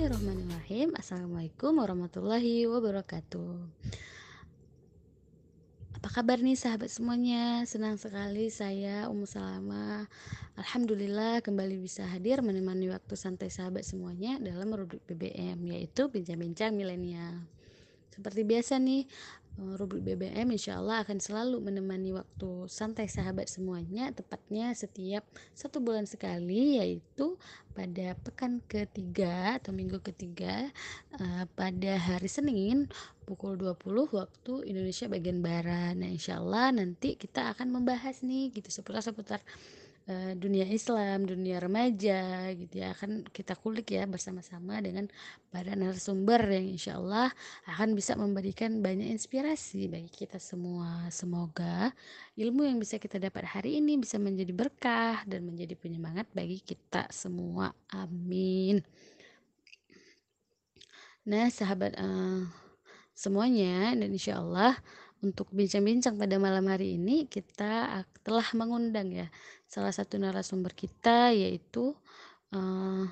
Bismillahirrahmanirrahim. Assalamualaikum warahmatullahi wabarakatuh. Apa kabar nih sahabat semuanya? Senang sekali saya Ummu Salama Alhamdulillah kembali bisa hadir menemani waktu santai sahabat semuanya Dalam rubrik BBM yaitu Bincang-Bincang Milenial. Seperti biasa nih rubrik BBM insya Allah akan selalu menemani waktu santai sahabat semuanya tepatnya setiap satu bulan sekali yaitu pada pekan ketiga atau minggu ketiga uh, pada hari Senin pukul 20 waktu Indonesia bagian Barat. Nah insya Allah nanti kita akan membahas nih gitu seputar-seputar Eh, dunia Islam, dunia remaja gitu ya akan kita kulik ya bersama-sama dengan para narasumber yang insya Allah akan bisa memberikan banyak inspirasi bagi kita semua. Semoga ilmu yang bisa kita dapat hari ini bisa menjadi berkah dan menjadi penyemangat bagi kita semua. Amin. Nah, sahabat uh, semuanya dan insya Allah untuk bincang-bincang pada malam hari ini kita telah mengundang ya salah satu narasumber kita yaitu uh,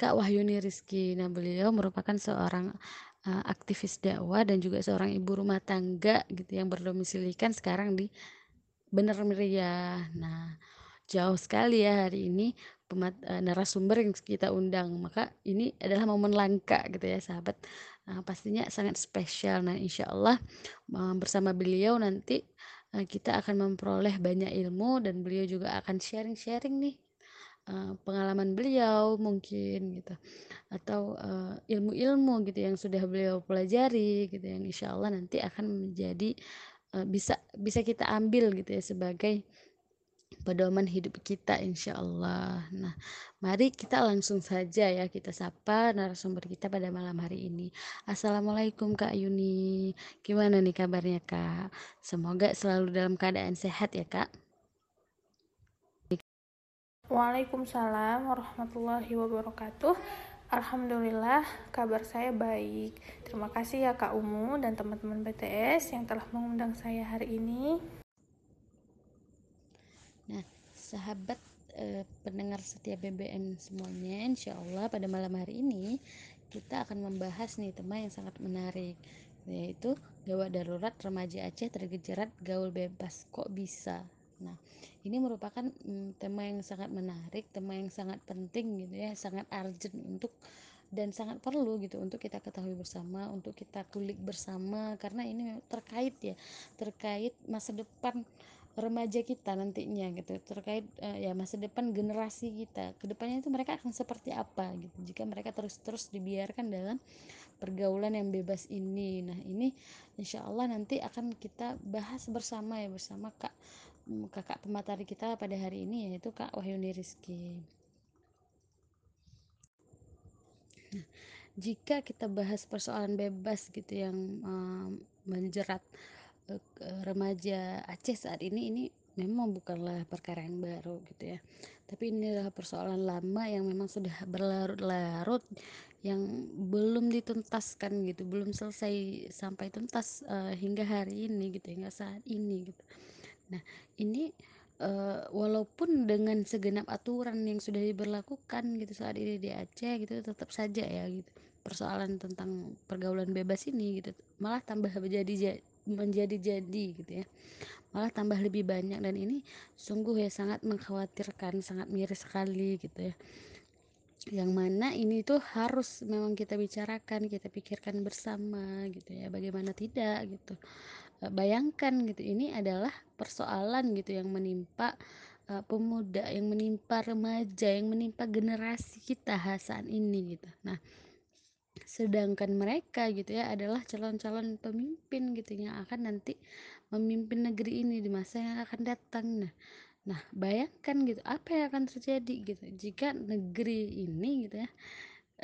Kak Wahyuni Rizky. Nah, beliau merupakan seorang uh, aktivis dakwah dan juga seorang ibu rumah tangga gitu yang berdomisilikan sekarang di Bener Meriah. Nah, jauh sekali ya hari ini pemat, uh, narasumber yang kita undang. Maka ini adalah momen langka gitu ya, sahabat Nah, pastinya sangat spesial. Nah, insya Allah bersama beliau nanti uh, kita akan memperoleh banyak ilmu dan beliau juga akan sharing-sharing nih uh, pengalaman beliau mungkin gitu. Atau ilmu-ilmu gitu yang sudah beliau pelajari gitu yang insya Allah nanti akan menjadi bisa bisa kita ambil gitu ya sebagai pedoman hidup kita insya Allah. Nah, mari kita langsung saja ya kita sapa narasumber kita pada malam hari ini. Assalamualaikum Kak Yuni, gimana nih kabarnya Kak? Semoga selalu dalam keadaan sehat ya Kak. Waalaikumsalam warahmatullahi wabarakatuh. Alhamdulillah kabar saya baik. Terima kasih ya Kak Umu dan teman-teman BTS yang telah mengundang saya hari ini. Nah, sahabat eh, pendengar setia BBM semuanya, insya Allah pada malam hari ini kita akan membahas nih tema yang sangat menarik, yaitu gawat darurat remaja Aceh tergejerat gaul bebas kok bisa. Nah, ini merupakan mm, tema yang sangat menarik, tema yang sangat penting gitu ya, sangat urgent untuk dan sangat perlu gitu untuk kita ketahui bersama, untuk kita kulik bersama karena ini terkait ya, terkait masa depan remaja kita nantinya gitu terkait uh, ya masa depan generasi kita. Ke depannya itu mereka akan seperti apa gitu. Jika mereka terus-terus dibiarkan dalam pergaulan yang bebas ini. Nah ini insya Allah nanti akan kita bahas bersama ya bersama kak mm, kakak pemateri kita pada hari ini yaitu kak Wahyuni Rizky. Nah, jika kita bahas persoalan bebas gitu yang um, menjerat remaja Aceh saat ini ini memang bukanlah perkara yang baru gitu ya. Tapi ini adalah persoalan lama yang memang sudah berlarut-larut yang belum dituntaskan gitu belum selesai sampai tuntas uh, hingga hari ini gitu hingga saat ini gitu. Nah ini uh, walaupun dengan segenap aturan yang sudah diberlakukan gitu saat ini di Aceh gitu tetap saja ya gitu persoalan tentang pergaulan bebas ini gitu malah tambah menjadi menjadi jadi gitu ya. Malah tambah lebih banyak dan ini sungguh ya sangat mengkhawatirkan sangat miris sekali gitu ya. Yang mana ini tuh harus memang kita bicarakan kita pikirkan bersama gitu ya. Bagaimana tidak gitu. E, bayangkan gitu ini adalah persoalan gitu yang menimpa uh, pemuda yang menimpa remaja yang menimpa generasi kita saat ini gitu. Nah sedangkan mereka gitu ya adalah calon-calon pemimpin gitu yang akan nanti memimpin negeri ini di masa yang akan datang. Nah nah bayangkan gitu apa yang akan terjadi gitu? Jika negeri ini gitu ya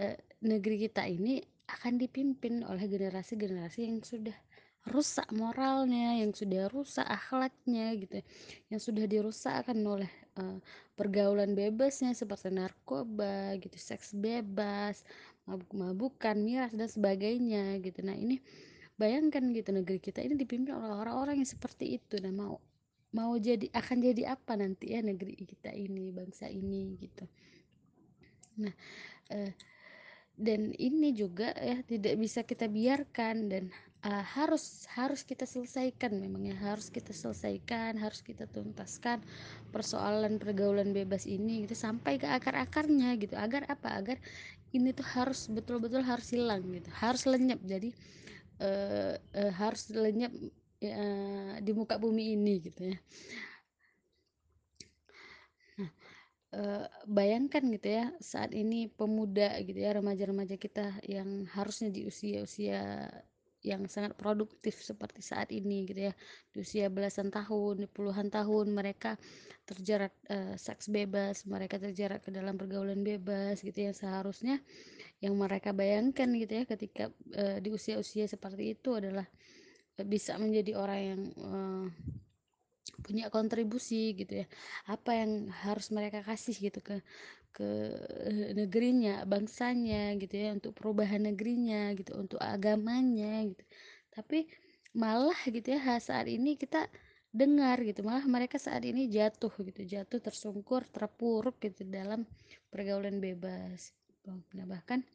eh, negeri kita ini akan dipimpin oleh generasi-generasi yang sudah rusak moralnya, yang sudah rusak akhlaknya gitu, ya, yang sudah dirusakkan oleh uh, pergaulan bebasnya seperti narkoba gitu, seks bebas, mabuk-mabukan, miras dan sebagainya gitu. Nah, ini bayangkan gitu negeri kita ini dipimpin oleh orang-orang yang seperti itu dan mau mau jadi akan jadi apa nanti ya negeri kita ini, bangsa ini gitu. Nah, eh, dan ini juga ya tidak bisa kita biarkan dan uh, harus harus kita selesaikan memang ya. Harus kita selesaikan harus kita tuntaskan persoalan pergaulan bebas ini gitu sampai ke akar-akarnya gitu. Agar apa? Agar ini tuh harus betul-betul harus hilang gitu. Harus lenyap. Jadi uh, uh, harus lenyap uh, di muka bumi ini gitu ya. Uh, bayangkan gitu ya saat ini pemuda gitu ya remaja-remaja kita yang harusnya di usia-usia yang sangat produktif seperti saat ini gitu ya. Di usia belasan tahun puluhan tahun mereka terjerat uh, seks bebas mereka terjerat ke dalam pergaulan bebas gitu ya. Seharusnya yang mereka bayangkan gitu ya ketika uh, di usia-usia seperti itu adalah uh, bisa menjadi orang yang uh, punya kontribusi gitu ya. Apa yang harus mereka kasih gitu ke ke negerinya bangsanya gitu ya untuk perubahan negerinya gitu untuk agamanya gitu. Tapi malah gitu ya saat ini kita dengar gitu malah mereka saat ini jatuh gitu jatuh tersungkur terpuruk gitu dalam pergaulan bebas. Nah bahkan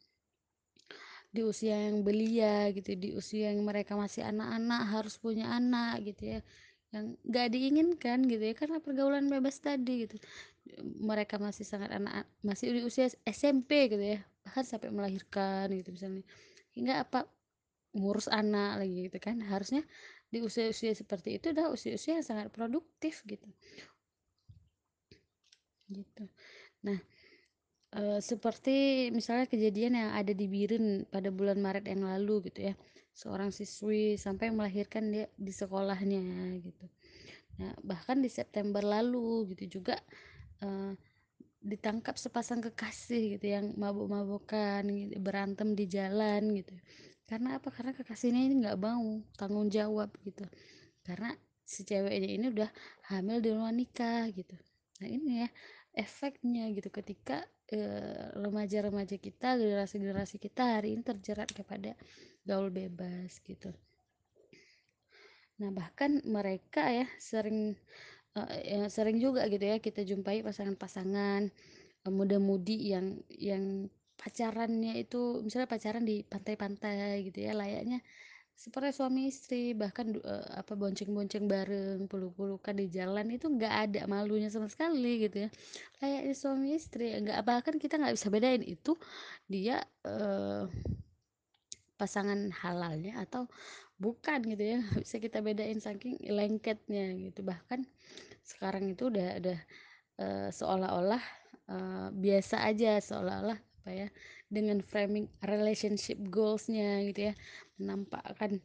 di usia yang belia gitu di usia yang mereka masih anak-anak harus punya anak gitu ya yang gak diinginkan gitu ya karena pergaulan bebas tadi gitu mereka masih sangat anak masih di usia SMP gitu ya bahkan sampai melahirkan gitu misalnya. Hingga apa? Ngurus anak lagi gitu kan. Harusnya di usia-usia seperti itu udah usia-usia yang sangat produktif gitu. Gitu. Nah e, seperti misalnya kejadian yang ada di Biren pada bulan Maret yang lalu gitu ya. Seorang siswi sampai melahirkan dia di sekolahnya gitu. Nah, bahkan di September lalu gitu juga uh, ditangkap sepasang kekasih gitu yang mabuk-mabukan gitu, berantem di jalan gitu. Karena apa? Karena kekasihnya ini nggak mau tanggung jawab gitu. Karena si ceweknya ini udah hamil di luar nikah gitu. Nah, ini ya efeknya gitu ketika remaja-remaja uh, kita, generasi-generasi kita hari ini terjerat kepada gaul bebas gitu nah bahkan mereka ya sering uh, sering juga gitu ya kita jumpai pasangan-pasangan uh, muda-mudi yang yang pacarannya itu misalnya pacaran di pantai-pantai gitu ya layaknya seperti suami istri bahkan uh, apa bonceng-bonceng bareng peluk-pelukan di jalan itu nggak ada malunya sama sekali gitu ya. Layaknya suami istri nggak bahkan kita nggak bisa bedain itu dia uh, pasangan halalnya atau bukan gitu ya. Bisa kita bedain saking lengketnya gitu. Bahkan sekarang itu udah udah uh, seolah-olah uh, biasa aja seolah-olah apa ya dengan framing relationship goalsnya gitu ya menampakkan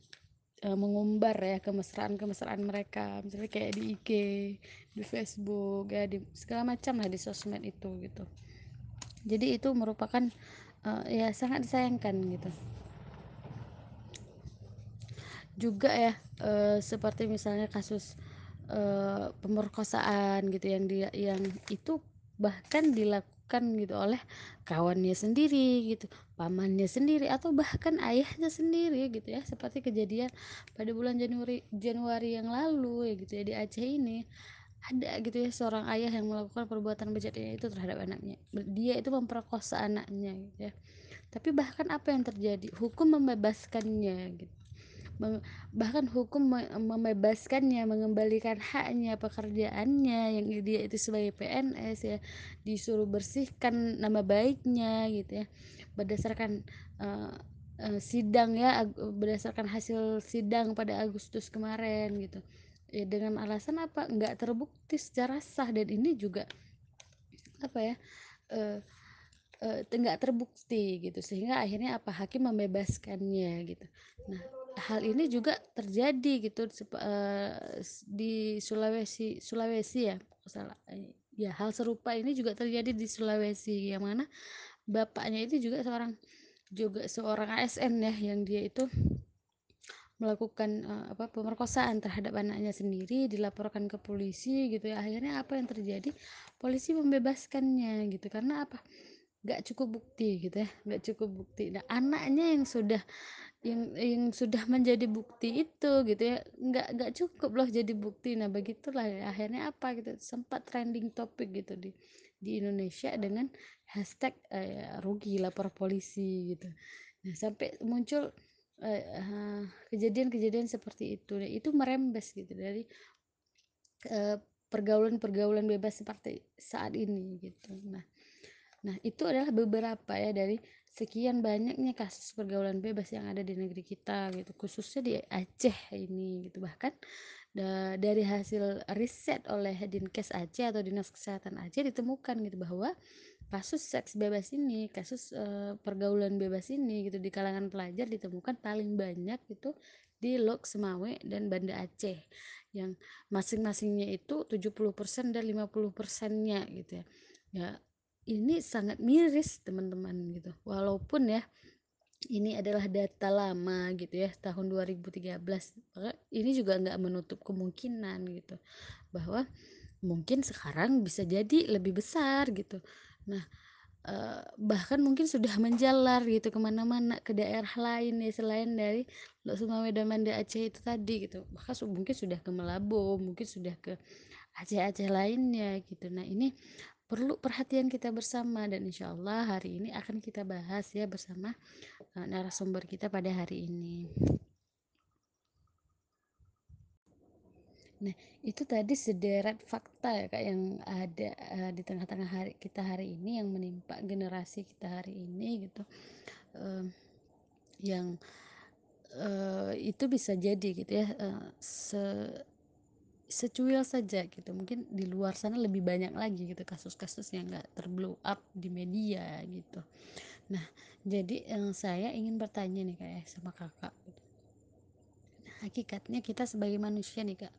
uh, mengumbar ya kemesraan-kemesraan mereka. Misalnya kayak di IG di Facebook ya di segala macam lah di sosmed itu gitu. Jadi itu merupakan uh, ya sangat disayangkan gitu juga ya e, seperti misalnya kasus e, pemerkosaan gitu yang dia yang itu bahkan dilakukan gitu oleh kawannya sendiri gitu pamannya sendiri atau bahkan ayahnya sendiri gitu ya. Seperti kejadian pada bulan Januari Januari yang lalu ya gitu ya di Aceh ini ada gitu ya seorang ayah yang melakukan perbuatan bejatnya itu terhadap anaknya. Dia itu memperkosa anaknya gitu ya. Tapi bahkan apa yang terjadi? Hukum membebaskannya gitu bahkan hukum membebaskannya mengembalikan haknya pekerjaannya yang dia itu sebagai PNS ya disuruh bersihkan nama baiknya gitu ya. Berdasarkan uh, uh, sidang ya berdasarkan hasil sidang pada Agustus kemarin gitu. Ya dengan alasan apa? Nggak terbukti secara sah dan ini juga apa ya uh, nggak terbukti gitu. Sehingga akhirnya apa? Hakim membebaskannya gitu. Nah hal ini juga terjadi gitu uh, di Sulawesi Sulawesi ya salah. Ya hal serupa ini juga terjadi di Sulawesi yang mana bapaknya itu juga seorang juga seorang ASN ya yang dia itu melakukan uh, apa pemerkosaan terhadap anaknya sendiri dilaporkan ke polisi gitu ya. Akhirnya apa yang terjadi? Polisi membebaskannya gitu. Karena apa nggak cukup bukti gitu ya nggak cukup bukti. Nah anaknya yang sudah yang yang sudah menjadi bukti itu gitu ya nggak nggak cukup loh jadi bukti. Nah begitulah ya. akhirnya apa gitu sempat trending topik gitu di di Indonesia dengan hashtag uh, rugi lapor polisi gitu. Nah sampai muncul kejadian-kejadian uh, seperti itu. Nah, itu merembes gitu dari pergaulan-pergaulan bebas seperti saat ini gitu. Nah nah itu adalah beberapa ya dari sekian banyaknya kasus pergaulan bebas yang ada di negeri kita gitu. Khususnya di Aceh ini gitu. Bahkan da dari hasil riset oleh Dinkes Aceh atau Dinas Kesehatan Aceh ditemukan gitu bahwa kasus seks bebas ini, kasus uh, pergaulan bebas ini gitu di kalangan pelajar ditemukan paling banyak itu di Lok Semawe dan Banda Aceh. Yang masing-masingnya itu 70% dan 50%-nya gitu ya. Ya, ini sangat miris teman-teman gitu. Walaupun ya ini adalah data lama gitu ya tahun 2013 maka ini juga nggak menutup kemungkinan gitu bahwa mungkin sekarang bisa jadi lebih besar gitu. Nah eh, bahkan mungkin sudah menjalar gitu ke mana-mana ke daerah lain ya selain dari Lok Sumawe dan Banda Aceh itu tadi gitu. Bahkan mungkin sudah ke Melabo mungkin sudah ke Aceh-Aceh lainnya gitu. Nah ini perlu perhatian kita bersama dan insya Allah hari ini akan kita bahas ya bersama uh, narasumber kita pada hari ini. Nah, itu tadi sederet fakta ya Kak yang ada uh, di tengah-tengah hari kita hari ini yang menimpa generasi kita hari ini gitu. Uh, yang uh, itu bisa jadi gitu ya uh, se secuil saja gitu mungkin di luar sana lebih banyak lagi gitu kasus-kasus yang nggak terblow up di media gitu nah jadi yang saya ingin bertanya nih kayak sama kakak gitu. hakikatnya kita sebagai manusia nih kak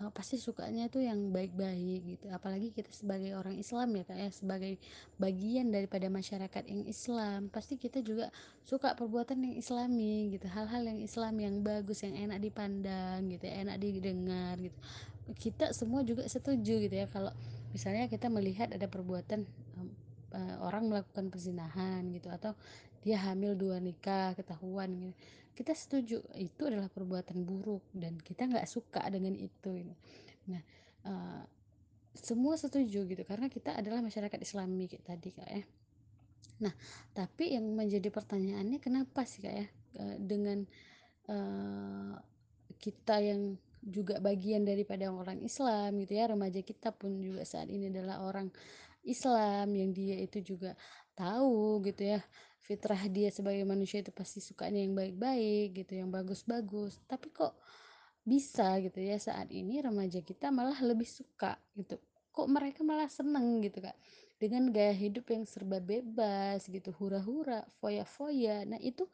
uh, pasti sukanya itu yang baik-baik gitu. Apalagi kita sebagai orang Islam ya kayak sebagai bagian daripada masyarakat yang Islam. Pasti kita juga suka perbuatan yang Islami gitu hal-hal yang Islam yang bagus yang enak dipandang gitu enak didengar gitu. Kita semua juga setuju gitu ya kalau misalnya kita melihat ada perbuatan uh, orang melakukan perzinahan gitu atau dia hamil dua nikah ketahuan gitu kita setuju itu adalah perbuatan buruk dan kita nggak suka dengan itu nah uh, semua setuju gitu karena kita adalah masyarakat Islami kayak tadi kak ya. Nah tapi yang menjadi pertanyaannya kenapa sih kak ya uh, dengan uh, kita yang juga bagian daripada orang Islam gitu ya remaja kita pun juga saat ini adalah orang Islam yang dia itu juga tahu gitu ya fitrah dia sebagai manusia itu pasti sukanya yang baik-baik gitu yang bagus-bagus. Tapi kok bisa gitu ya saat ini remaja kita malah lebih suka gitu. Kok mereka malah seneng gitu kak? Dengan gaya hidup yang serba bebas gitu hura-hura foya-foya. Nah itu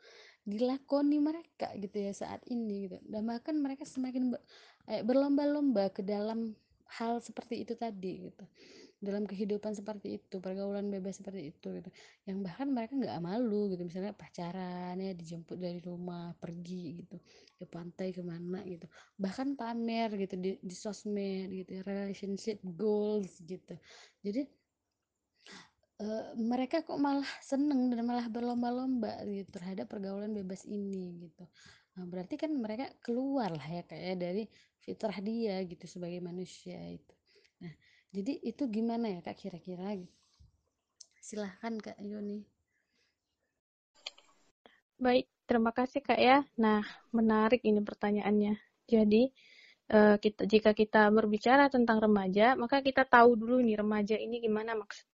dilakoni mereka gitu ya saat ini gitu. Dan bahkan mereka semakin eh, berlomba-lomba ke dalam hal seperti itu tadi gitu dalam kehidupan seperti itu pergaulan bebas seperti itu gitu. Yang bahkan mereka nggak malu gitu. Misalnya pacaran ya dijemput dari rumah pergi gitu. Ke pantai ke mana gitu. Bahkan pamer gitu di, di sosmed gitu relationship goals gitu. Jadi uh, mereka kok malah seneng dan malah berlomba-lomba gitu terhadap pergaulan bebas ini gitu. Nah, berarti kan mereka keluar lah ya kayak dari fitrah dia gitu sebagai manusia itu. Nah jadi itu gimana ya kak kira-kira? Silahkan kak Yoni baik terima kasih kak ya. Nah menarik ini pertanyaannya. Jadi uh, kita jika kita berbicara tentang remaja maka kita tahu dulu nih remaja ini gimana maksud.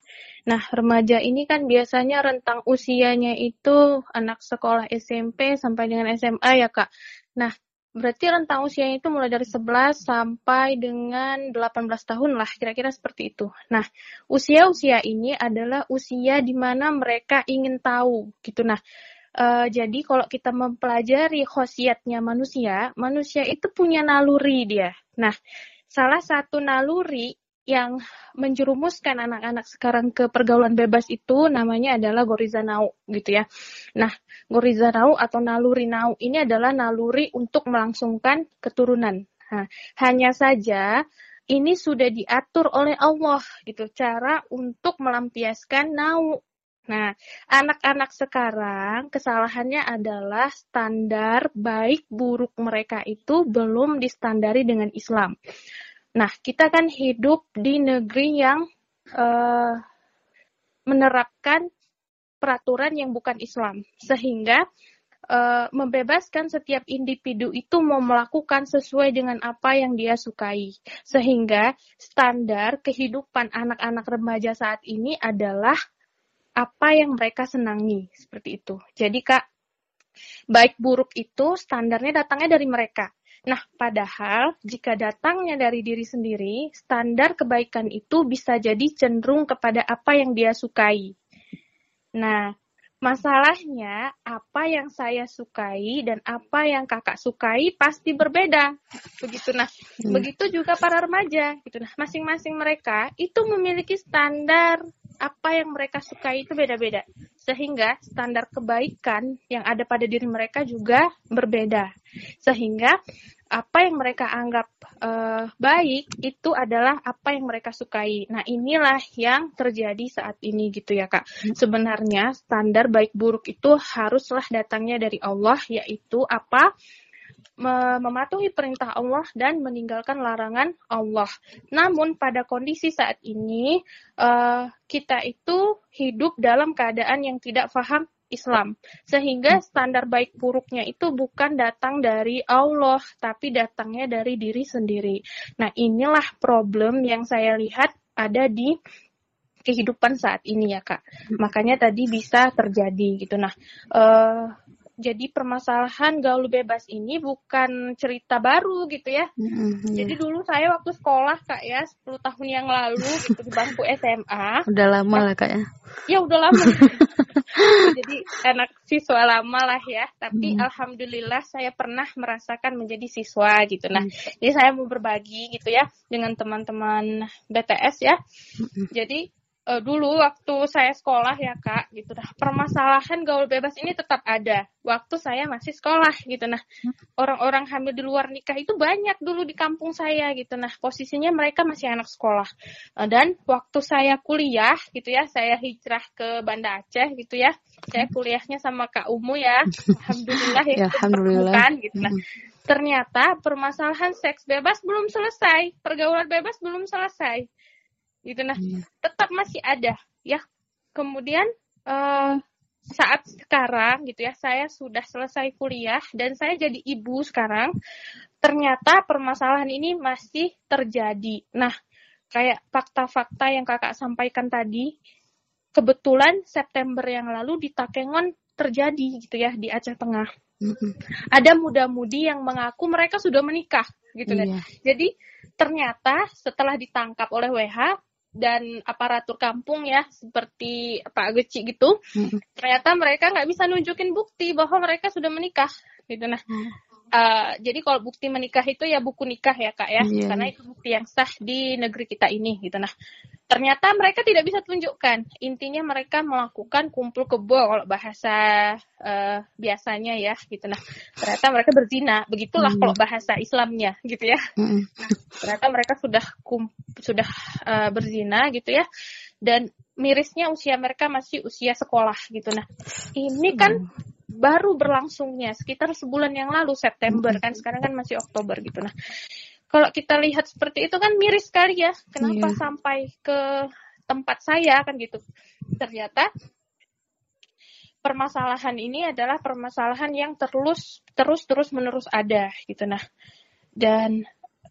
Nah remaja ini kan biasanya rentang usianya itu anak sekolah SMP sampai dengan SMA ya kak. Nah Berarti rentang usianya itu mulai dari 11 sampai dengan 18 tahun lah, kira-kira seperti itu. Nah, usia-usia ini adalah usia di mana mereka ingin tahu gitu. Nah, uh, jadi kalau kita mempelajari khosiatnya manusia, manusia itu punya naluri dia. Nah, salah satu naluri yang menjerumuskan anak-anak sekarang ke pergaulan bebas itu namanya adalah goriza nau gitu ya. Nah, goriza nau atau naluri nau ini adalah naluri untuk melangsungkan keturunan. Nah, hanya saja ini sudah diatur oleh Allah gitu cara untuk melampiaskan nau. Nah, anak-anak sekarang kesalahannya adalah standar baik buruk mereka itu belum distandari dengan Islam. Nah, kita kan hidup di negeri yang uh, menerapkan peraturan yang bukan Islam. Sehingga uh, membebaskan setiap individu itu mau melakukan sesuai dengan apa yang dia sukai. Sehingga standar kehidupan anak-anak remaja saat ini adalah apa yang mereka senangi. Seperti itu. Jadi kak baik buruk itu standarnya datangnya dari mereka Nah, padahal jika datangnya dari diri sendiri, standar kebaikan itu bisa jadi cenderung kepada apa yang dia sukai. Nah, masalahnya apa yang saya sukai dan apa yang kakak sukai pasti berbeda. Begitu nah, hmm. begitu juga para remaja gitu nah. Masing-masing mereka itu memiliki standar apa yang mereka sukai itu beda-beda. Sehingga standar kebaikan yang ada pada diri mereka juga berbeda. Sehingga apa yang mereka anggap uh, baik itu adalah apa yang mereka sukai. Nah, inilah yang terjadi saat ini gitu ya, Kak. Sebenarnya standar baik buruk itu haruslah datangnya dari Allah yaitu apa? mematuhi perintah Allah dan meninggalkan larangan Allah. Namun pada kondisi saat ini uh, kita itu hidup dalam keadaan yang tidak paham Islam. Sehingga standar baik buruknya itu bukan datang dari Allah, tapi datangnya dari diri sendiri. Nah, inilah problem yang saya lihat ada di kehidupan saat ini ya, Kak. Makanya tadi bisa terjadi gitu. Nah, uh, jadi permasalahan gaul bebas ini bukan cerita baru gitu ya. Mm-hmm, Jadi dulu saya waktu sekolah kak ya 10 tahun yang lalu gitu di bangku SMA. Udah lama lah kak ya. Ya udah lama. Jadi anak siswa lama lah ya. Tapi mm. alhamdulillah saya pernah merasakan menjadi siswa gitu. Nah, mm. jadi saya mau berbagi gitu ya dengan teman-teman BTS ya. Mm. Jadi uh, dulu waktu saya sekolah ya kak gitu. Nah permasalahan gaul bebas ini tetap ada waktu saya masih sekolah gitu. Nah orang-orang hamil di luar nikah itu banyak dulu di kampung saya gitu. Nah posisinya mereka masih anak sekolah. Uh, dan waktu saya kuliah gitu ya saya hijrah ke Banda Aceh gitu ya. Saya kuliahnya sama kak Umu ya. Alhamdulillah ya, ya alhamdulillah. gitu. Nah ternyata permasalahan seks bebas belum selesai. Pergaulan bebas belum selesai gitu. Nah hmm. tetap masih ada ya. Kemudian uh, saat sekarang gitu ya saya sudah selesai kuliah dan saya jadi ibu sekarang ternyata permasalahan ini masih terjadi. Nah kayak fakta-fakta yang kakak sampaikan tadi kebetulan September yang lalu di Takengon terjadi gitu ya di Aceh Tengah. Ada muda-mudi yang mengaku mereka sudah menikah gitu kan. Iya. jadi ternyata setelah ditangkap oleh WH dan aparatur kampung ya seperti Pak Geci gitu ternyata mereka nggak bisa nunjukin bukti bahwa mereka sudah menikah gitu. Nah uh, jadi kalau bukti menikah itu ya buku nikah ya kak ya. Yeah. karena itu bukti yang sah di negeri kita ini gitu. Nah ternyata mereka tidak bisa tunjukkan. Intinya mereka melakukan kumpul kebo kalau bahasa uh, biasanya ya gitu. Nah, ternyata mereka berzina. Begitulah hmm. kalau bahasa Islamnya gitu ya. Hmm. Nah, ternyata mereka sudah kum, sudah uh, berzina gitu ya. Dan mirisnya usia mereka masih usia sekolah gitu. Nah, ini kan hmm. baru berlangsungnya sekitar sebulan yang lalu September kan sekarang kan masih Oktober gitu. Nah, kalau kita lihat seperti itu kan miris sekali ya. Kenapa yeah. sampai ke tempat saya kan gitu. Ternyata permasalahan ini adalah permasalahan yang terus terus terus menerus ada gitu nah. Dan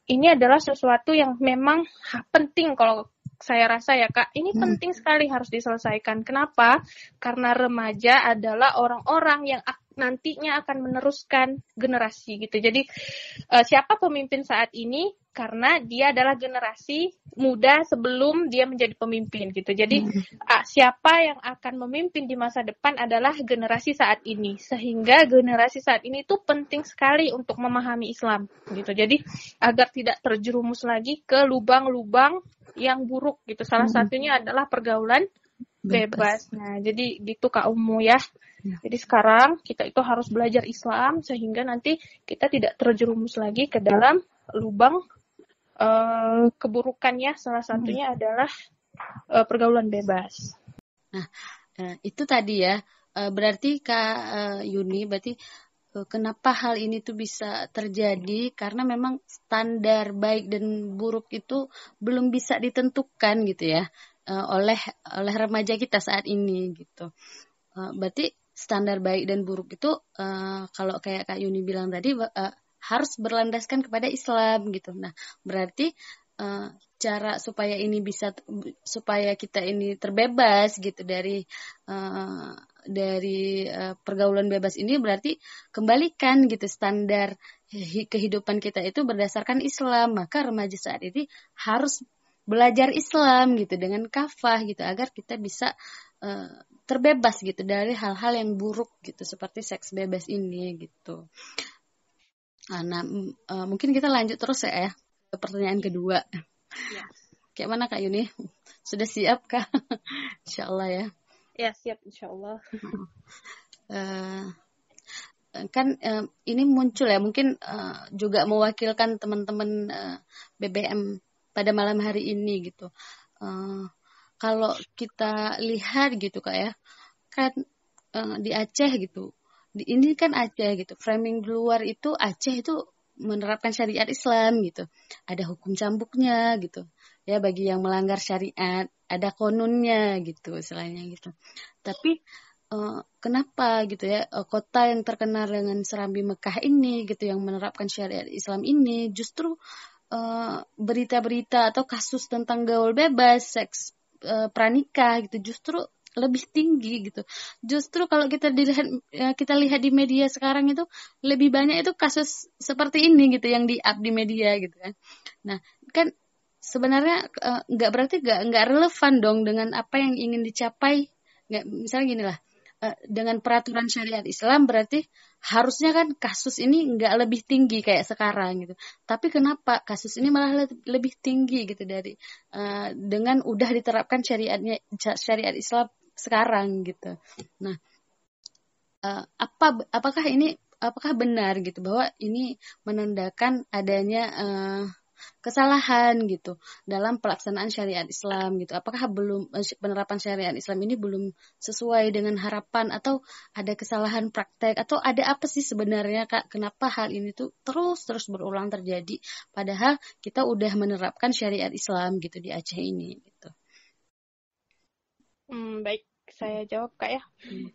ini adalah sesuatu yang memang penting kalau saya rasa ya kak ini hmm. penting sekali harus diselesaikan kenapa karena remaja adalah orang-orang yang nantinya akan meneruskan generasi gitu. Jadi uh, siapa pemimpin saat ini karena dia adalah generasi muda sebelum dia menjadi pemimpin gitu. Jadi uh, siapa yang akan memimpin di masa depan adalah generasi saat ini. Sehingga generasi saat ini itu penting sekali untuk memahami Islam gitu. Jadi agar tidak terjerumus lagi ke lubang-lubang yang buruk gitu. Salah satunya adalah pergaulan bebas. Nah, jadi gitu Kak Umu ya. ya. Jadi sekarang kita itu harus belajar Islam sehingga nanti kita tidak terjerumus lagi ke dalam lubang uh, keburukannya. Salah satunya hmm. adalah uh, pergaulan bebas. Nah, uh, itu tadi ya. Uh, berarti Kak uh, Yuni, berarti kenapa hal ini tuh bisa terjadi karena memang standar baik dan buruk itu belum bisa ditentukan gitu ya uh, oleh oleh remaja kita saat ini gitu. Uh, berarti standar baik dan buruk itu uh, kalau kayak Kak Yuni bilang tadi uh, harus berlandaskan kepada Islam gitu. Nah, berarti uh, cara supaya ini bisa supaya kita ini terbebas gitu dari uh, dari uh, pergaulan bebas ini berarti kembalikan gitu standar kehidupan kita itu berdasarkan Islam maka remaja saat ini harus belajar Islam gitu dengan kafah gitu agar kita bisa uh, terbebas gitu dari hal-hal yang buruk gitu seperti seks bebas ini gitu. Nah, uh, mungkin kita lanjut terus ya ke pertanyaan kedua. Ya. Kayak mana Kak Yuni? Sudah siap kah? insya Allah ya. Ya siap insya Allah. uh, kan uh, ini muncul ya mungkin uh, juga mewakilkan teman-teman uh, BBM pada malam hari ini gitu. Uh, kalau kita lihat gitu kak ya, kan uh, di Aceh gitu, di ini kan Aceh gitu, framing luar itu Aceh itu menerapkan syariat Islam gitu, ada hukum cambuknya gitu, ya bagi yang melanggar syariat, ada konunnya gitu, selainnya gitu. Tapi uh, kenapa gitu ya kota yang terkenal dengan serambi Mekah ini gitu yang menerapkan syariat Islam ini justru Eh, berita-berita uh, atau kasus tentang gaul bebas, seks uh, pranikah gitu justru lebih tinggi gitu. Justru kalau kita dilihat ya, kita lihat di media sekarang itu lebih banyak itu kasus seperti ini gitu yang di up di media gitu kan. Nah, kan sebenarnya eh, nggak uh, berarti nggak nggak relevan dong dengan apa yang ingin dicapai. Nggak misalnya gini lah. Uh, dengan peraturan syariat Islam berarti harusnya kan kasus ini nggak lebih tinggi kayak sekarang gitu. Tapi kenapa kasus ini malah lebih tinggi gitu dari uh, dengan udah diterapkan syariatnya syariat Islam sekarang gitu. Nah, uh, apa apakah ini apakah benar gitu bahwa ini menandakan adanya uh, kesalahan gitu dalam pelaksanaan syariat Islam gitu. Apakah belum eh, penerapan syariat Islam ini belum sesuai dengan harapan atau ada kesalahan praktek atau ada apa sih sebenarnya Kak kenapa hal ini tuh terus terus berulang terjadi padahal kita udah menerapkan syariat Islam gitu di Aceh ini gitu. Hmm, baik, saya jawab Kak ya. Hmm.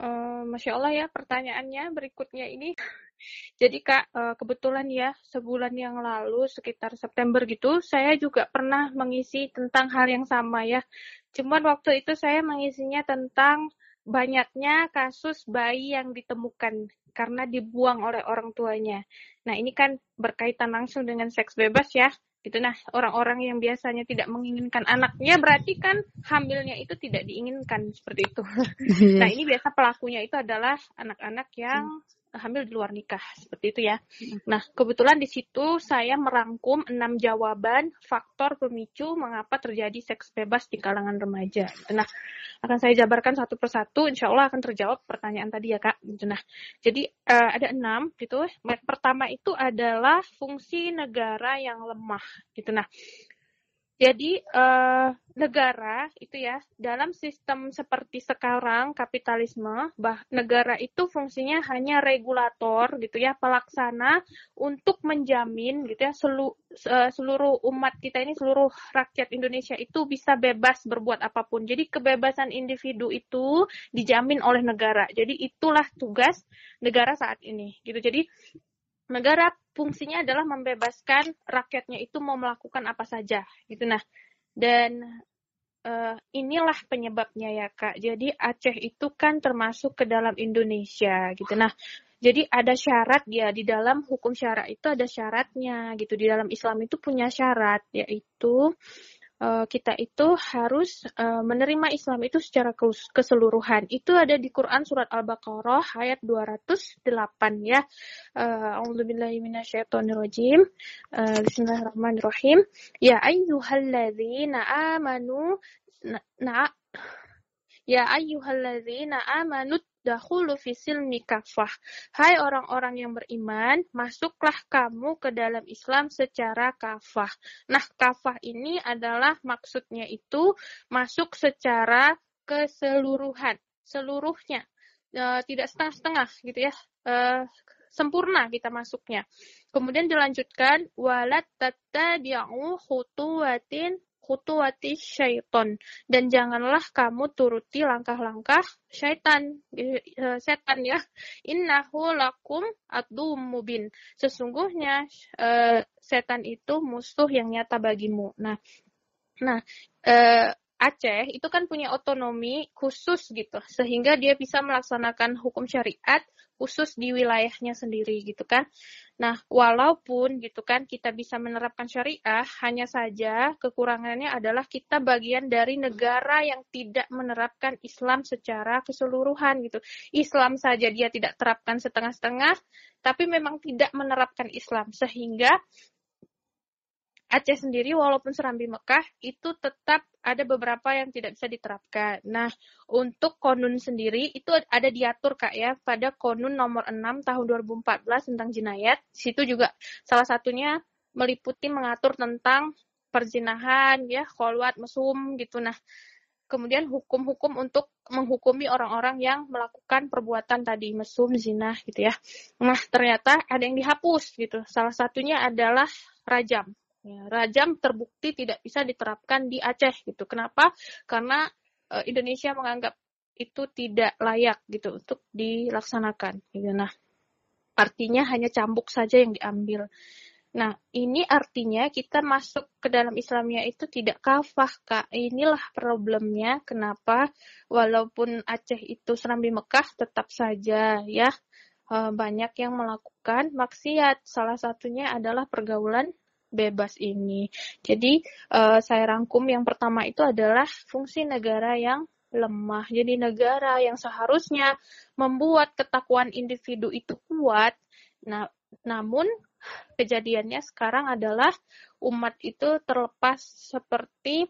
Uh, Masya Allah ya pertanyaannya berikutnya ini jadi Kak, eh, kebetulan ya sebulan yang lalu sekitar September gitu, saya juga pernah mengisi tentang hal yang sama ya. Cuman waktu itu saya mengisinya tentang banyaknya kasus bayi yang ditemukan karena dibuang oleh orang tuanya. Nah, ini kan berkaitan langsung dengan seks bebas ya. Gitu nah, orang-orang yang biasanya tidak menginginkan anaknya berarti kan hamilnya itu tidak diinginkan seperti itu. nah, ini biasa pelakunya itu adalah anak-anak yang hamil di luar nikah seperti itu ya. Nah kebetulan di situ saya merangkum enam jawaban faktor pemicu mengapa terjadi seks bebas di kalangan remaja. Nah akan saya jabarkan satu persatu, insya Allah akan terjawab pertanyaan tadi ya kak. Nah jadi uh, ada enam gitu. Pertama itu adalah fungsi negara yang lemah gitu. Nah jadi uh, negara itu ya dalam sistem seperti sekarang kapitalisme, bah negara itu fungsinya hanya regulator gitu ya, pelaksana untuk menjamin gitu ya selu, seluruh umat kita ini seluruh rakyat Indonesia itu bisa bebas berbuat apa pun. Jadi kebebasan individu itu dijamin oleh negara. Jadi itulah tugas negara saat ini gitu. Jadi negara fungsinya adalah membebaskan rakyatnya itu mau melakukan apa saja gitu. Nah dan uh, inilah penyebabnya ya kak. Jadi Aceh itu kan termasuk ke dalam Indonesia gitu. Nah jadi ada syarat ya di dalam hukum syarat itu ada syaratnya gitu. Di dalam Islam itu punya syarat yaitu Eh, kita itu harus uh, menerima Islam itu secara keseluruhan. Itu ada di Quran surat Al-Baqarah ayat 208 ya. Uh, A'udzubillahi minasyaitonirrajim. Uh, Bismillahirrahmanirrahim. Ya ayyuhalladzina amanu na, na Ya ayyuhalladzina amanu dahulu fisil mikafah. Hai orang-orang yang beriman, masuklah kamu ke dalam Islam secara kafah. Nah, kafah ini adalah maksudnya itu masuk secara keseluruhan, seluruhnya. E, tidak setengah-setengah gitu ya. E, sempurna kita masuknya. Kemudian dilanjutkan walat tattabi'u khutuwatin khutuwati syaiton. Dan janganlah kamu turuti langkah-langkah syaitan. Eh, setan ya. Innahu lakum adum mubin. Sesungguhnya uh, setan itu musuh yang nyata bagimu. Nah nah uh, Aceh itu kan punya otonomi khusus gitu sehingga dia bisa melaksanakan hukum syariat khusus di wilayahnya sendiri gitu kan. Nah, walaupun gitu kan kita bisa menerapkan syariah, hanya saja kekurangannya adalah kita bagian dari negara yang tidak menerapkan Islam secara keseluruhan gitu. Islam saja dia tidak terapkan setengah-setengah, tapi memang tidak menerapkan Islam sehingga Aceh sendiri walaupun Serambi Mekah itu tetap ada beberapa yang tidak bisa diterapkan. Nah, untuk konun sendiri itu ada diatur Kak ya pada konun nomor 6 tahun 2014 tentang jinayat. Situ juga salah satunya meliputi mengatur tentang perzinahan ya, kholwat, mesum gitu. Nah, kemudian hukum-hukum untuk menghukumi orang-orang yang melakukan perbuatan tadi mesum, zina gitu ya. Nah, ternyata ada yang dihapus gitu. Salah satunya adalah rajam. Ya, rajam terbukti tidak bisa diterapkan di Aceh gitu. Kenapa? Karena e, Indonesia menganggap itu tidak layak gitu untuk dilaksanakan. Gitu. Nah, artinya hanya cambuk saja yang diambil. Nah, ini artinya kita masuk ke dalam Islamnya itu tidak kafah, Kak. Inilah problemnya kenapa walaupun Aceh itu Serambi Mekah tetap saja ya e, banyak yang melakukan maksiat. Salah satunya adalah pergaulan bebas ini. Jadi uh, saya rangkum yang pertama itu adalah fungsi negara yang lemah. Jadi negara yang seharusnya membuat ketakuan individu itu kuat. Nah, namun kejadiannya sekarang adalah umat itu terlepas seperti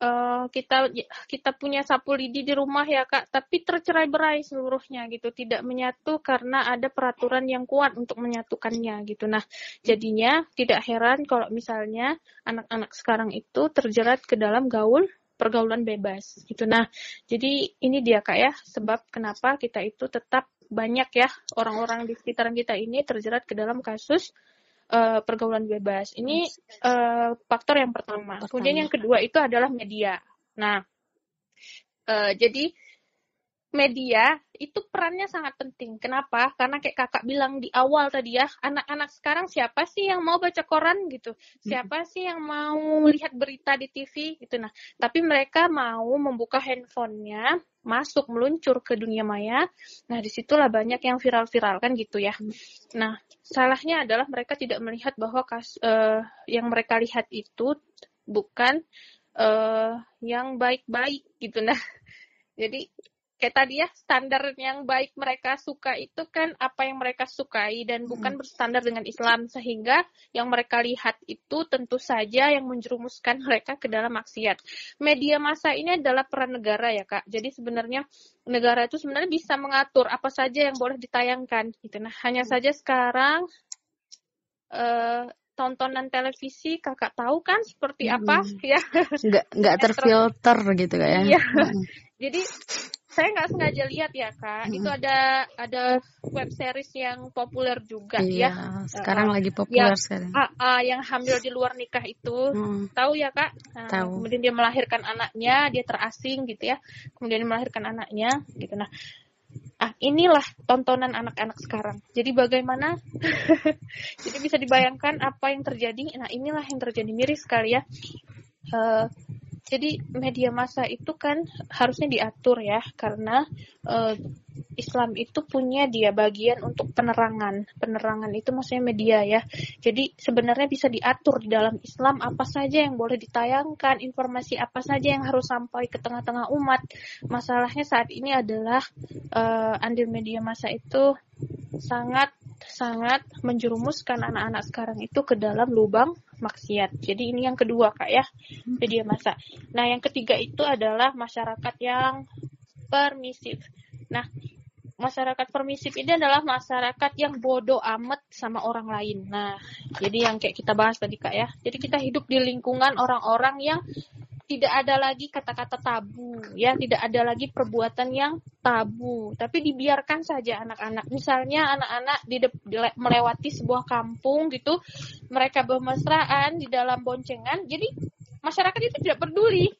uh, kita kita punya sapu lidi di rumah ya kak, tapi tercerai-berai seluruhnya gitu, tidak menyatu karena ada peraturan yang kuat untuk menyatukannya gitu. Nah, jadinya tidak heran kalau misalnya anak-anak sekarang itu terjerat ke dalam gaul pergaulan bebas gitu. Nah, jadi ini dia kak ya sebab kenapa kita itu tetap banyak ya orang-orang di sekitaran kita ini terjerat ke dalam kasus uh, pergaulan bebas. Ini uh, faktor yang pertama. pertama. Kemudian yang kedua itu adalah media. Nah, uh, jadi media itu perannya sangat penting. Kenapa? Karena kayak kakak bilang di awal tadi ya, anak-anak sekarang siapa sih yang mau baca koran gitu? Siapa sih yang mau lihat berita di TV gitu? Nah, tapi mereka mau membuka handphonenya, masuk meluncur ke dunia maya. Nah, di situlah banyak yang viral-viral kan gitu ya. Nah, salahnya adalah mereka tidak melihat bahwa kas, uh, yang mereka lihat itu bukan uh, yang baik-baik gitu. Nah, jadi kayak tadi ya standar yang baik mereka suka itu kan apa yang mereka sukai dan bukan bersandar dengan Islam sehingga yang mereka lihat itu tentu saja yang menjerumuskan mereka ke dalam maksiat. Media massa ini adalah peran negara ya kak. Jadi sebenarnya negara itu sebenarnya bisa mengatur apa saja yang boleh ditayangkan gitu. Nah hanya saja sekarang uh, tontonan televisi kakak tahu kan seperti apa hmm. ya nggak nggak terfilter gitu kayak ya iya. jadi saya nggak sengaja lihat ya kak. Hmm. itu ada ada web series yang populer juga iya, ya sekarang uh, lagi populer sekarang. uh, uh, yang hamil di luar nikah itu. Hmm. tahu ya kak? Nah, tahu. kemudian dia melahirkan anaknya dia terasing gitu ya. Kemudian dia melahirkan anaknya gitu. Nah ah inilah tontonan anak-anak sekarang. Jadi bagaimana? Jadi bisa dibayangkan apa yang terjadi? Nah inilah yang terjadi. Miris sekali ya. Uh, jadi media massa itu kan harusnya diatur ya karena uh, Islam itu punya dia bagian untuk penerangan. Penerangan itu maksudnya media ya. Jadi sebenarnya bisa diatur di dalam Islam apa saja yang boleh ditayangkan, informasi apa saja yang harus sampai ke tengah-tengah umat. Masalahnya saat ini adalah uh, andil media massa itu sangat sangat menjerumuskan anak-anak sekarang itu ke dalam lubang maksiat. Jadi ini yang kedua kak ya, media masa. Nah yang ketiga itu adalah masyarakat yang permisif. Nah masyarakat permisif ini adalah masyarakat yang bodoh amat sama orang lain. Nah jadi yang kayak kita bahas tadi kak ya. Jadi kita hidup di lingkungan orang-orang yang tidak ada lagi kata-kata tabu, ya, tidak ada lagi perbuatan yang tabu, tapi dibiarkan saja anak-anak. Misalnya anak-anak di, melewati sebuah kampung gitu, mereka bermesraan di dalam boncengan, jadi masyarakat itu tidak peduli.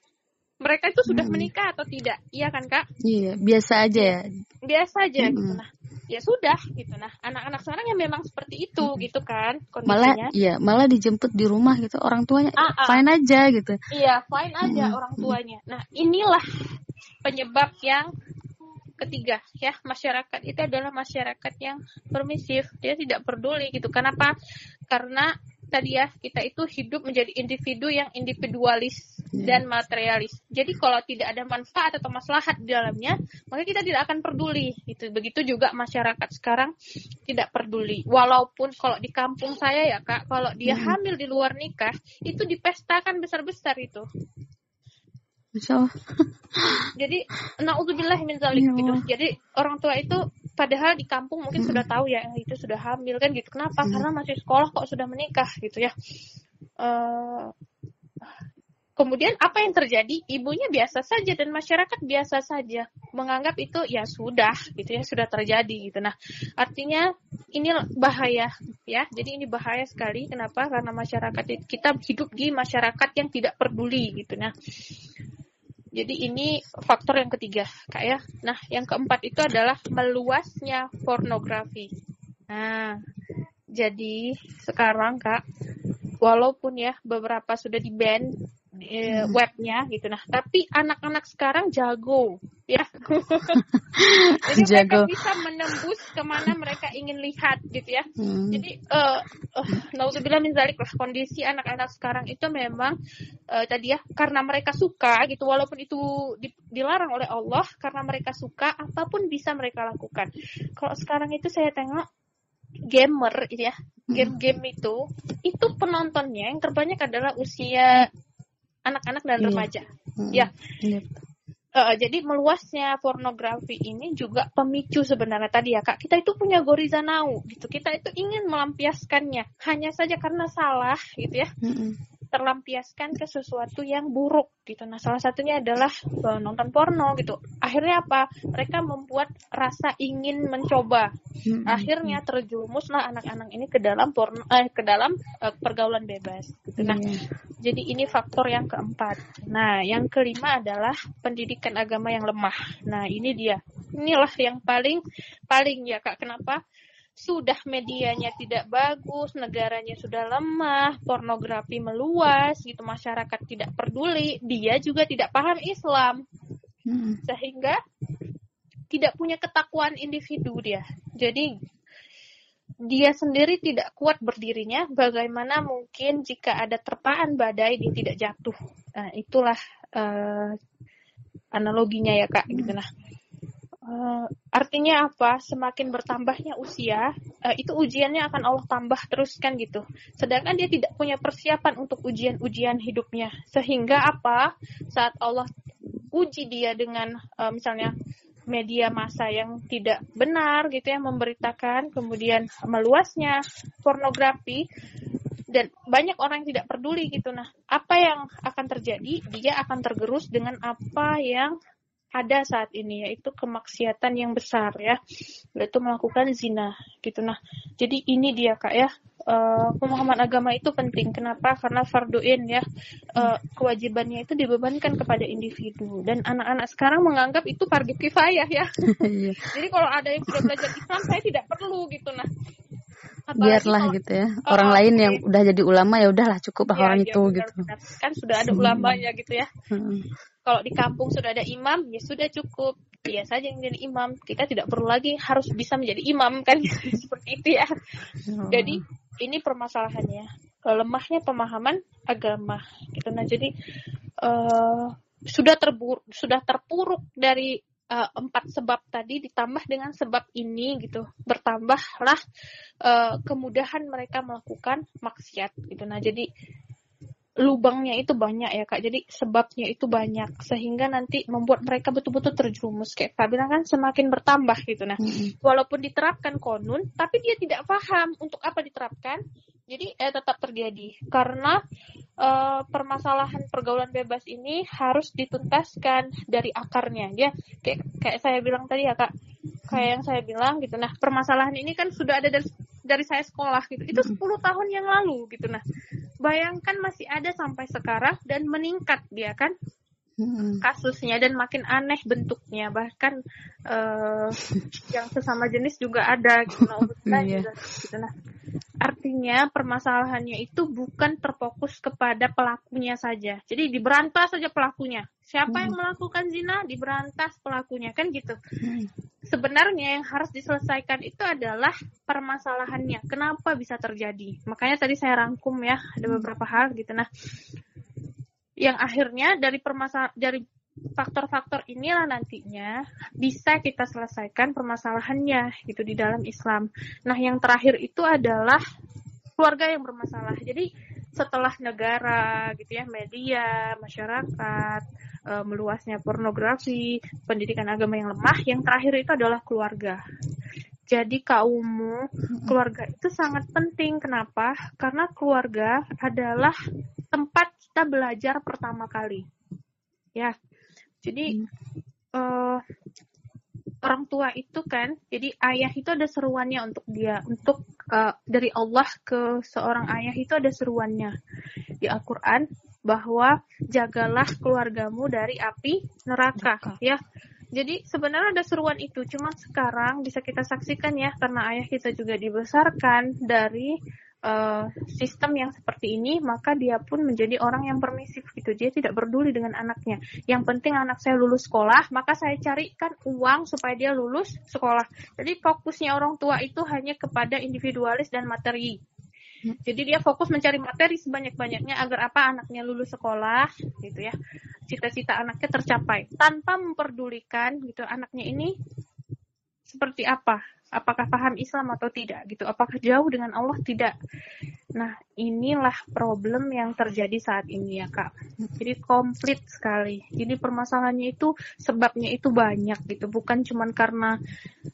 Mereka itu sudah hmm. menikah atau tidak. Iya kan kak? Iya biasa aja ya? Biasa aja hmm. gitu nah ya sudah gitu. Nah anak-anak sekarang yang memang seperti itu hmm. gitu kan kondisinya. malah iya malah dijemput di rumah gitu. Orang tuanya ah, ah. fine aja gitu. Iya fine aja hmm. orang tuanya. Nah inilah penyebab yang ketiga ya. Masyarakat itu adalah masyarakat yang permisif. Dia tidak peduli gitu. Kenapa? Karena tadi ya kita itu hidup menjadi individu yang individualis hmm. dan materialis. Jadi kalau tidak ada manfaat atau maslahat di dalamnya, maka kita tidak akan peduli. Itu begitu juga masyarakat sekarang tidak peduli. Walaupun kalau di kampung saya ya kak, kalau dia hmm. hamil di luar nikah itu dipestakan besar-besar itu. Masya Jadi, naudzubillah min zalik ya gitu. Jadi orang tua itu padahal di kampung mungkin hmm. sudah tahu ya itu sudah hamil kan gitu. Kenapa? Hmm. Karena masih sekolah kok sudah menikah gitu ya. Uh, kemudian apa yang terjadi? Ibunya biasa saja dan masyarakat biasa saja menganggap itu ya sudah gitu ya sudah terjadi gitu. Nah artinya ini bahaya ya. Jadi ini bahaya sekali. Kenapa? Karena masyarakat kita hidup di masyarakat yang tidak peduli gitu. Nah jadi ini faktor yang ketiga, Kak ya. Nah, yang keempat itu adalah meluasnya pornografi. Nah, jadi sekarang Kak, walaupun ya beberapa sudah di-ban e, webnya gitu nah tapi anak-anak sekarang jago ya jadi jago. mereka bisa menembus ke mana mereka ingin lihat gitu ya hmm. jadi uh, uh, min zalik lah kondisi anak-anak sekarang itu memang uh, tadi ya karena mereka suka gitu walaupun itu di, dilarang oleh Allah karena mereka suka apa pun bisa mereka lakukan kalau sekarang itu saya tengok gamer ya hmm. game-game itu itu penontonnya yang terbanyak adalah usia anak-anak dan iya. remaja. Hmm. Ya. Iya. Uh, jadi meluasnya pornografi ini juga pemicu sebenarnya tadi ya kak. Kita itu punya goriza nau gitu. Kita itu ingin melampiaskannya. Hanya saja karena salah gitu ya. Mm -hmm terlampiaskan ke sesuatu yang buruk gitu. Nah, salah satunya adalah uh, nonton porno gitu. Akhirnya apa? Mereka membuat rasa ingin mencoba. Hmm. Akhirnya terjerumuslah anak-anak ini ke dalam porno eh ke dalam uh, pergaulan bebas gitu. Nah, yeah. jadi ini faktor yang keempat. Nah, yang kelima adalah pendidikan agama yang lemah. Nah, ini dia. Inilah yang paling paling ya Kak. Kenapa? Sudah medianya tidak bagus, negaranya sudah lemah, pornografi meluas, gitu masyarakat tidak peduli, dia juga tidak paham Islam, hmm. sehingga tidak punya ketakwaan individu dia. Jadi dia sendiri tidak kuat berdirinya. Bagaimana mungkin jika ada terpaan badai dia tidak jatuh? Nah, itulah uh, analoginya ya kak. Gitu nah. Uh, artinya apa? Semakin bertambahnya usia, uh, itu ujiannya akan Allah tambah terus kan gitu. Sedangkan dia tidak punya persiapan untuk ujian-ujian hidupnya. Sehingga apa? Saat Allah uji dia dengan uh, misalnya media massa yang tidak benar gitu ya memberitakan, kemudian meluasnya pornografi dan banyak orang yang tidak peduli gitu. Nah, apa yang akan terjadi? Dia akan tergerus dengan apa yang ada saat ini yaitu kemaksiatan yang besar ya. Yaitu melakukan zina gitu. Nah jadi ini dia kak ya. Uh, pemahaman agama itu penting. Kenapa? Karena farduin ya. Uh, kewajibannya itu dibebankan kepada individu. Dan anak-anak sekarang menganggap itu fardu kifayah ya. Iya. jadi kalau ada yang sudah belajar Islam saya tidak perlu gitu. Nah biarlah kalau, gitu ya. Orang uh, lain okay. yang udah jadi ulama ya udahlah cukup ya, orang ya, itu benar, gitu. benar. kan sudah ada ulamanya gitu ya. Hmm kalau di kampung sudah ada imam ya sudah cukup. Dia saja yang jadi imam. Kita tidak perlu lagi harus bisa menjadi imam kan? Seperti itu ya. Oh. jadi ini permasalahannya. Lemahnya pemahaman agama. Gitu. Nah jadi uh, sudah terbur sudah terpuruk dari uh, empat sebab tadi ditambah dengan sebab ini gitu. Bertambahlah uh, kemudahan mereka melakukan maksiat gitu. Nah jadi lubangnya itu banyak ya kak. Jadi sebabnya itu banyak sehingga nanti membuat mereka betul-betul terjerumus. Kayak kak bilang kan semakin bertambah gitu. Nah walaupun diterapkan konun tapi dia tidak paham untuk apa diterapkan jadi eh, tetap terjadi. Karena eh, permasalahan pergaulan bebas ini harus dituntaskan dari akarnya ya. Kayak kayak saya bilang tadi ya kak. Kayak yang saya bilang gitu. Nah permasalahan ini kan sudah ada dari dari saya sekolah gitu. Itu 10 tahun yang lalu gitu. Nah, bayangkan masih ada sampai sekarang dan meningkat dia kan kasusnya. Dan makin aneh bentuknya. Bahkan uh, yang sesama jenis juga ada gitu. Nah, yeah. gitu. Nah artinya permasalahannya itu bukan terfokus kepada pelakunya saja. Jadi diberantas saja pelakunya. Siapa yang melakukan zina diberantas pelakunya. Kan gitu. Sebenarnya yang harus diselesaikan itu adalah permasalahannya. Kenapa bisa terjadi? Makanya tadi saya rangkum ya ada beberapa hal gitu. Nah yang akhirnya dari permasalahan dari faktor-faktor inilah nantinya bisa kita selesaikan permasalahannya gitu di dalam Islam. Nah, yang terakhir itu adalah keluarga yang bermasalah. Jadi setelah negara gitu ya, media, masyarakat, e, meluasnya pornografi, pendidikan agama yang lemah, yang terakhir itu adalah keluarga. Jadi kaummu, keluarga itu sangat penting. Kenapa? Karena keluarga adalah tempat kita belajar pertama kali. Ya, jadi hmm. uh, orang tua itu kan, jadi ayah itu ada seruannya untuk dia, untuk uh, dari Allah ke seorang ayah itu ada seruannya di Al-Quran bahwa jagalah keluargamu dari api neraka, neraka. ya. Jadi sebenarnya ada seruan itu, cuma sekarang bisa kita saksikan ya karena ayah kita juga dibesarkan dari uh, sistem yang seperti ini, maka dia pun menjadi orang yang permisif gitu. Dia tidak peduli dengan anaknya. Yang penting anak saya lulus sekolah, maka saya carikan uang supaya dia lulus sekolah. Jadi fokusnya orang tua itu hanya kepada individualis dan materi. Jadi dia fokus mencari materi sebanyak-banyaknya agar apa anaknya lulus sekolah gitu ya. Cita-cita anaknya tercapai tanpa memperdulikan gitu anaknya ini seperti apa apakah paham Islam atau tidak gitu? Apakah jauh dengan Allah? Tidak. Nah inilah problem yang terjadi saat ini ya kak. Jadi komplit sekali. Jadi permasalahannya itu sebabnya itu banyak gitu. Bukan cuma karena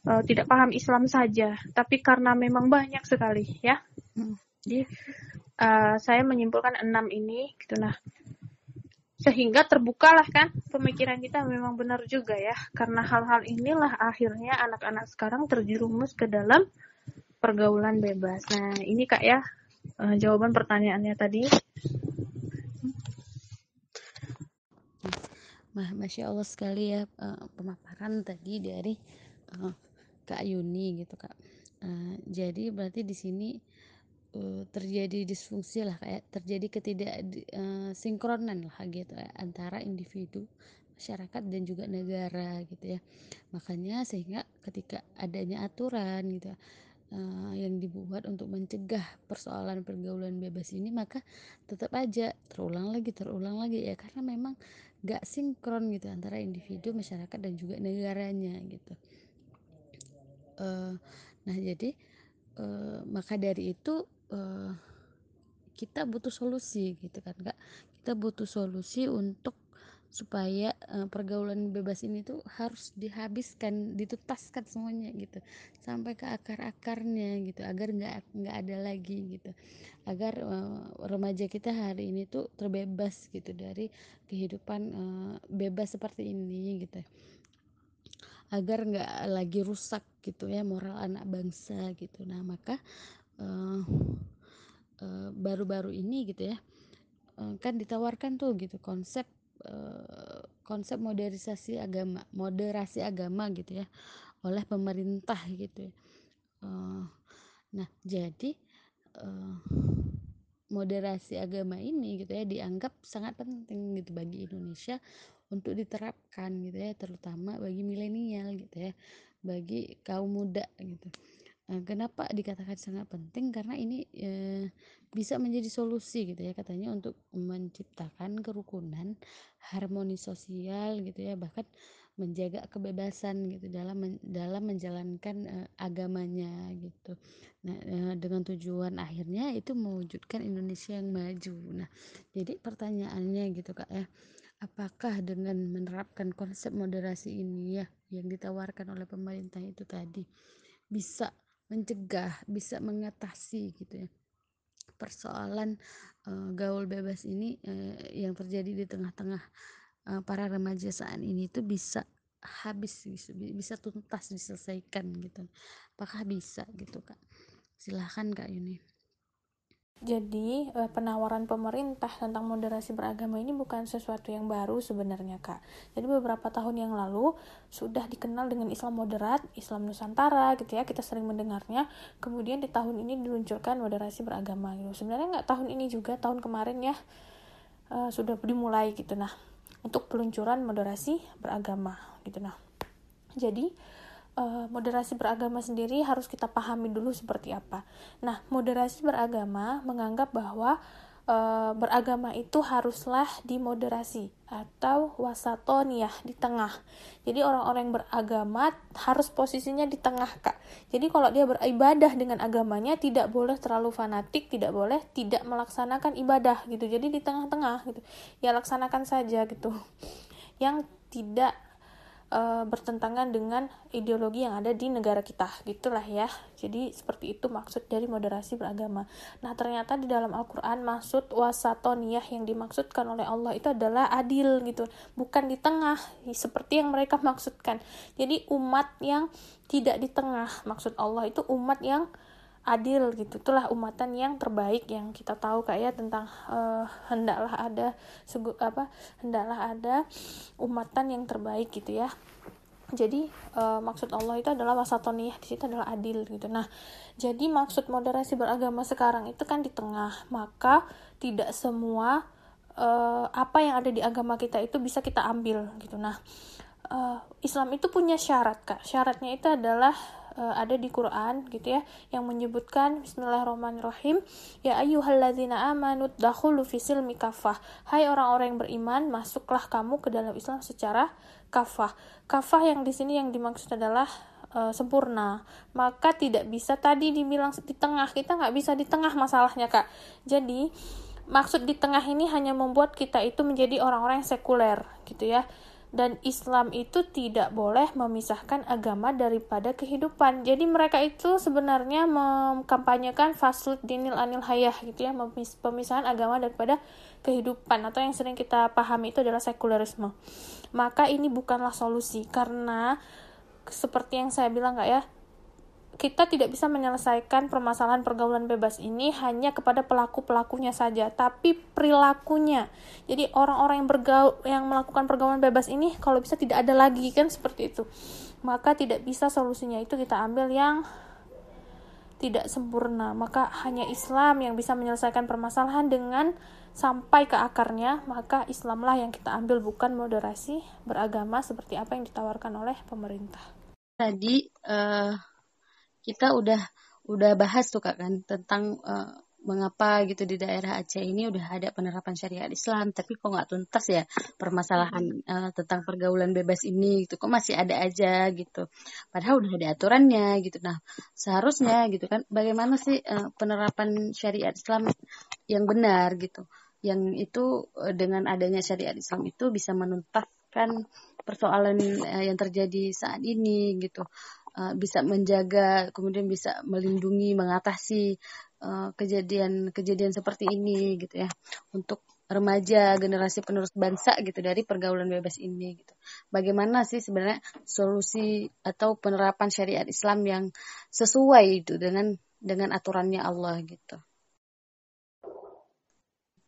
uh, tidak paham Islam saja tapi karena memang banyak sekali ya. Jadi uh, saya menyimpulkan enam ini gitu. Nah sehingga terbukalah kan pemikiran kita memang benar juga ya. Karena hal-hal inilah akhirnya anak-anak sekarang terjerumus ke dalam pergaulan bebas. Nah ini kak ya uh, jawaban pertanyaannya tadi. Nah, masya Allah sekali ya uh, pemaparan tadi dari uh, Kak Yuni gitu kak. Jadi berarti di sini uh, terjadi disfungsi lah kayak terjadi ketidak uh, sinkronan lah gitu ya, antara individu masyarakat dan juga negara gitu ya. Makanya sehingga ketika adanya aturan gitu uh, yang dibuat untuk mencegah persoalan pergaulan bebas ini maka tetap aja terulang lagi terulang lagi ya. Karena memang gak sinkron gitu antara individu masyarakat dan juga negaranya gitu. Uh, nah jadi uh, maka dari itu uh, kita butuh solusi gitu kan kak. Kita butuh solusi untuk supaya uh, pergaulan bebas ini tuh harus dihabiskan dituntaskan semuanya gitu. Sampai ke akar akarnya gitu agar nggak nggak ada lagi gitu. Agar uh, remaja kita hari ini tuh terbebas gitu dari kehidupan uh, bebas seperti ini gitu. Agar nggak lagi rusak gitu ya moral anak bangsa gitu. Nah maka baru-baru uh, uh, ini gitu ya uh, kan ditawarkan tuh gitu konsep uh, konsep modernisasi agama moderasi agama gitu ya oleh pemerintah gitu ya. uh, nah jadi uh, moderasi agama ini gitu ya dianggap sangat penting gitu bagi Indonesia untuk diterapkan gitu ya terutama bagi milenial gitu ya bagi kaum muda gitu kenapa dikatakan sangat penting? Karena ini e, bisa menjadi solusi gitu ya katanya untuk menciptakan kerukunan, harmoni sosial gitu ya, bahkan menjaga kebebasan gitu dalam dalam menjalankan e, agamanya gitu. Nah, e, dengan tujuan akhirnya itu mewujudkan Indonesia yang maju. Nah, jadi pertanyaannya gitu Kak ya, apakah dengan menerapkan konsep moderasi ini ya yang ditawarkan oleh pemerintah itu tadi bisa mencegah bisa mengatasi gitu ya. Persoalan uh, gaul bebas ini uh, yang terjadi di tengah-tengah uh, para remaja saat ini itu bisa habis bisa, bisa tuntas diselesaikan gitu. Apakah bisa gitu kak? Silahkan kak Yuni jadi eh, penawaran pemerintah tentang moderasi beragama ini bukan sesuatu yang baru sebenarnya kak. Jadi beberapa tahun yang lalu sudah dikenal dengan Islam moderat, Islam Nusantara gitu ya kita sering mendengarnya. Kemudian di tahun ini diluncurkan moderasi beragama gitu. Sebenarnya nggak tahun ini juga tahun kemarin ya uh, sudah dimulai gitu nah untuk peluncuran moderasi beragama gitu nah. Jadi uh, moderasi beragama sendiri harus kita pahami dulu seperti apa. Nah, moderasi beragama menganggap bahwa uh, beragama itu haruslah dimoderasi atau wasatoniyah di tengah. Jadi orang-orang yang beragama harus posisinya di tengah, Kak. Jadi kalau dia beribadah dengan agamanya tidak boleh terlalu fanatik, tidak boleh tidak melaksanakan ibadah gitu. Jadi di tengah-tengah gitu. Ya laksanakan saja gitu. Yang tidak uh, bertentangan dengan ideologi yang ada di negara kita. Gitulah ya. Jadi seperti itu maksud dari moderasi beragama. Nah ternyata di dalam Al-Quran maksud wasatoniyah yang dimaksudkan oleh Allah itu adalah adil gitu. Bukan di tengah seperti yang mereka maksudkan. Jadi umat yang tidak di tengah maksud Allah itu umat yang adil gitu. Itulah umatan yang terbaik yang kita tahu kayak ya tentang uh, hendaklah ada segu, apa hendaklah ada umatan yang terbaik gitu ya. Jadi uh, maksud Allah itu adalah wasatoniyah di situ adalah adil gitu. Nah jadi maksud moderasi beragama sekarang itu kan di tengah maka tidak semua uh, apa yang ada di agama kita itu bisa kita ambil gitu. Nah Islam itu punya syarat kak. Syaratnya itu adalah uh, ada di Quran gitu ya yang menyebutkan Bismillahirrahmanirrahim. Ya ayyuhalladzina amanu dakhulu fisil mikafah hai orang-orang yang beriman masuklah kamu ke dalam Islam secara kafah kafah yang di sini yang dimaksud adalah uh, sempurna. Maka tidak bisa tadi dibilang di tengah. Kita nggak bisa di tengah masalahnya kak. Jadi maksud di tengah ini hanya membuat kita itu menjadi orang-orang yang sekuler gitu ya dan Islam itu tidak boleh memisahkan agama daripada kehidupan. Jadi mereka itu sebenarnya mengkampanyekan faslud dinil anil hayah gitu ya, pemisahan agama daripada kehidupan atau yang sering kita pahami itu adalah sekularisme. Maka ini bukanlah solusi karena seperti yang saya bilang nggak ya, kita tidak bisa menyelesaikan permasalahan pergaulan bebas ini hanya kepada pelaku-pelakunya saja, tapi perilakunya. Jadi orang-orang yang bergaul yang melakukan pergaulan bebas ini kalau bisa tidak ada lagi kan seperti itu. Maka tidak bisa solusinya itu kita ambil yang tidak sempurna. Maka hanya Islam yang bisa menyelesaikan permasalahan dengan sampai ke akarnya, maka Islamlah yang kita ambil bukan moderasi beragama seperti apa yang ditawarkan oleh pemerintah. Tadi uh kita udah udah bahas tuh kak kan tentang uh, mengapa gitu di daerah Aceh ini udah ada penerapan syariat Islam. Tapi kok nggak tuntas ya permasalahan uh, tentang pergaulan bebas ini gitu. Kok masih ada aja gitu. Padahal udah ada aturannya gitu. Nah seharusnya gitu kan bagaimana sih uh, penerapan syariat Islam yang benar gitu? Yang itu dengan adanya syariat Islam itu bisa menuntaskan persoalan yang terjadi saat ini gitu uh, bisa menjaga kemudian bisa melindungi mengatasi kejadian-kejadian uh, seperti ini gitu ya untuk remaja generasi penerus bangsa gitu dari pergaulan bebas ini gitu. Bagaimana sih sebenarnya solusi atau penerapan syariat Islam yang sesuai itu dengan dengan aturannya Allah gitu.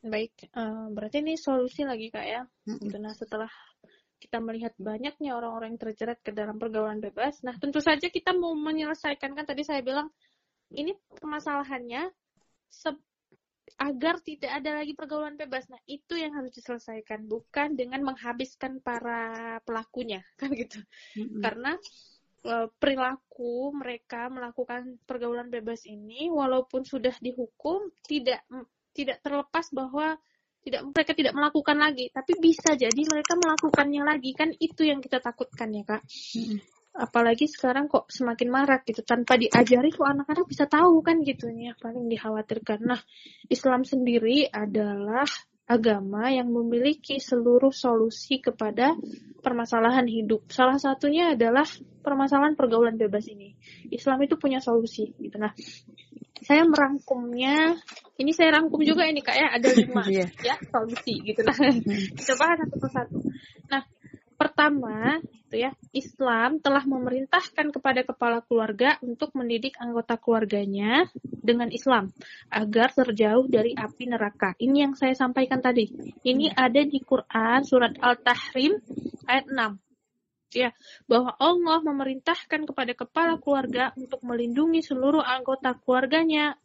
Baik, uh, berarti ini solusi lagi kak ya. Mm -hmm. Nah setelah kita melihat banyaknya orang-orang yang terjerat ke dalam pergaulan bebas. Nah, tentu saja kita mau menyelesaikan kan tadi saya bilang ini permasalahannya agar tidak ada lagi pergaulan bebas. Nah, itu yang harus diselesaikan, bukan dengan menghabiskan para pelakunya, kan gitu. Mm-hmm. Karena e, perilaku mereka melakukan pergaulan bebas ini walaupun sudah dihukum tidak tidak terlepas bahwa tidak mereka tidak melakukan lagi tapi bisa jadi mereka melakukannya lagi kan itu yang kita takutkan ya kak hmm. apalagi sekarang kok semakin marak gitu tanpa diajari kok anak-anak bisa tahu kan gitu ya paling dikhawatirkan nah Islam sendiri adalah agama yang memiliki seluruh solusi kepada permasalahan hidup. Salah satunya adalah permasalahan pergaulan bebas ini. Islam itu punya solusi gitu. Nah, saya merangkumnya ini saya rangkum juga ini kak ya ada lima yeah. ya solusi gitu nah hmm. kita bahas satu persatu nah pertama, itu ya, Islam telah memerintahkan kepada kepala keluarga untuk mendidik anggota keluarganya dengan Islam agar terjauh dari api neraka. Ini yang saya sampaikan tadi. Ini ada di Quran surat Al-Tahrim ayat 6 ya bahwa Allah memerintahkan kepada kepala keluarga untuk melindungi seluruh anggota keluarganya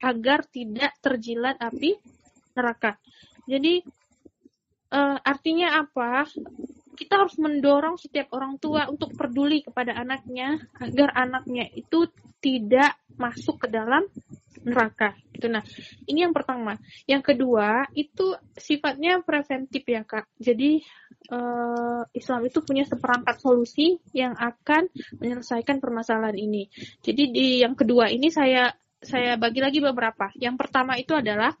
agar tidak terjilat api neraka. Jadi uh, artinya apa? Kita harus mendorong setiap orang tua untuk peduli kepada anaknya agar anaknya itu tidak masuk ke dalam neraka. Gitu. Nah, ini yang pertama. Yang kedua, itu sifatnya preventif ya, Kak. Jadi uh, Islam itu punya seperangkat solusi yang akan menyelesaikan permasalahan ini. Jadi di yang kedua ini saya saya bagi lagi beberapa. Yang pertama itu adalah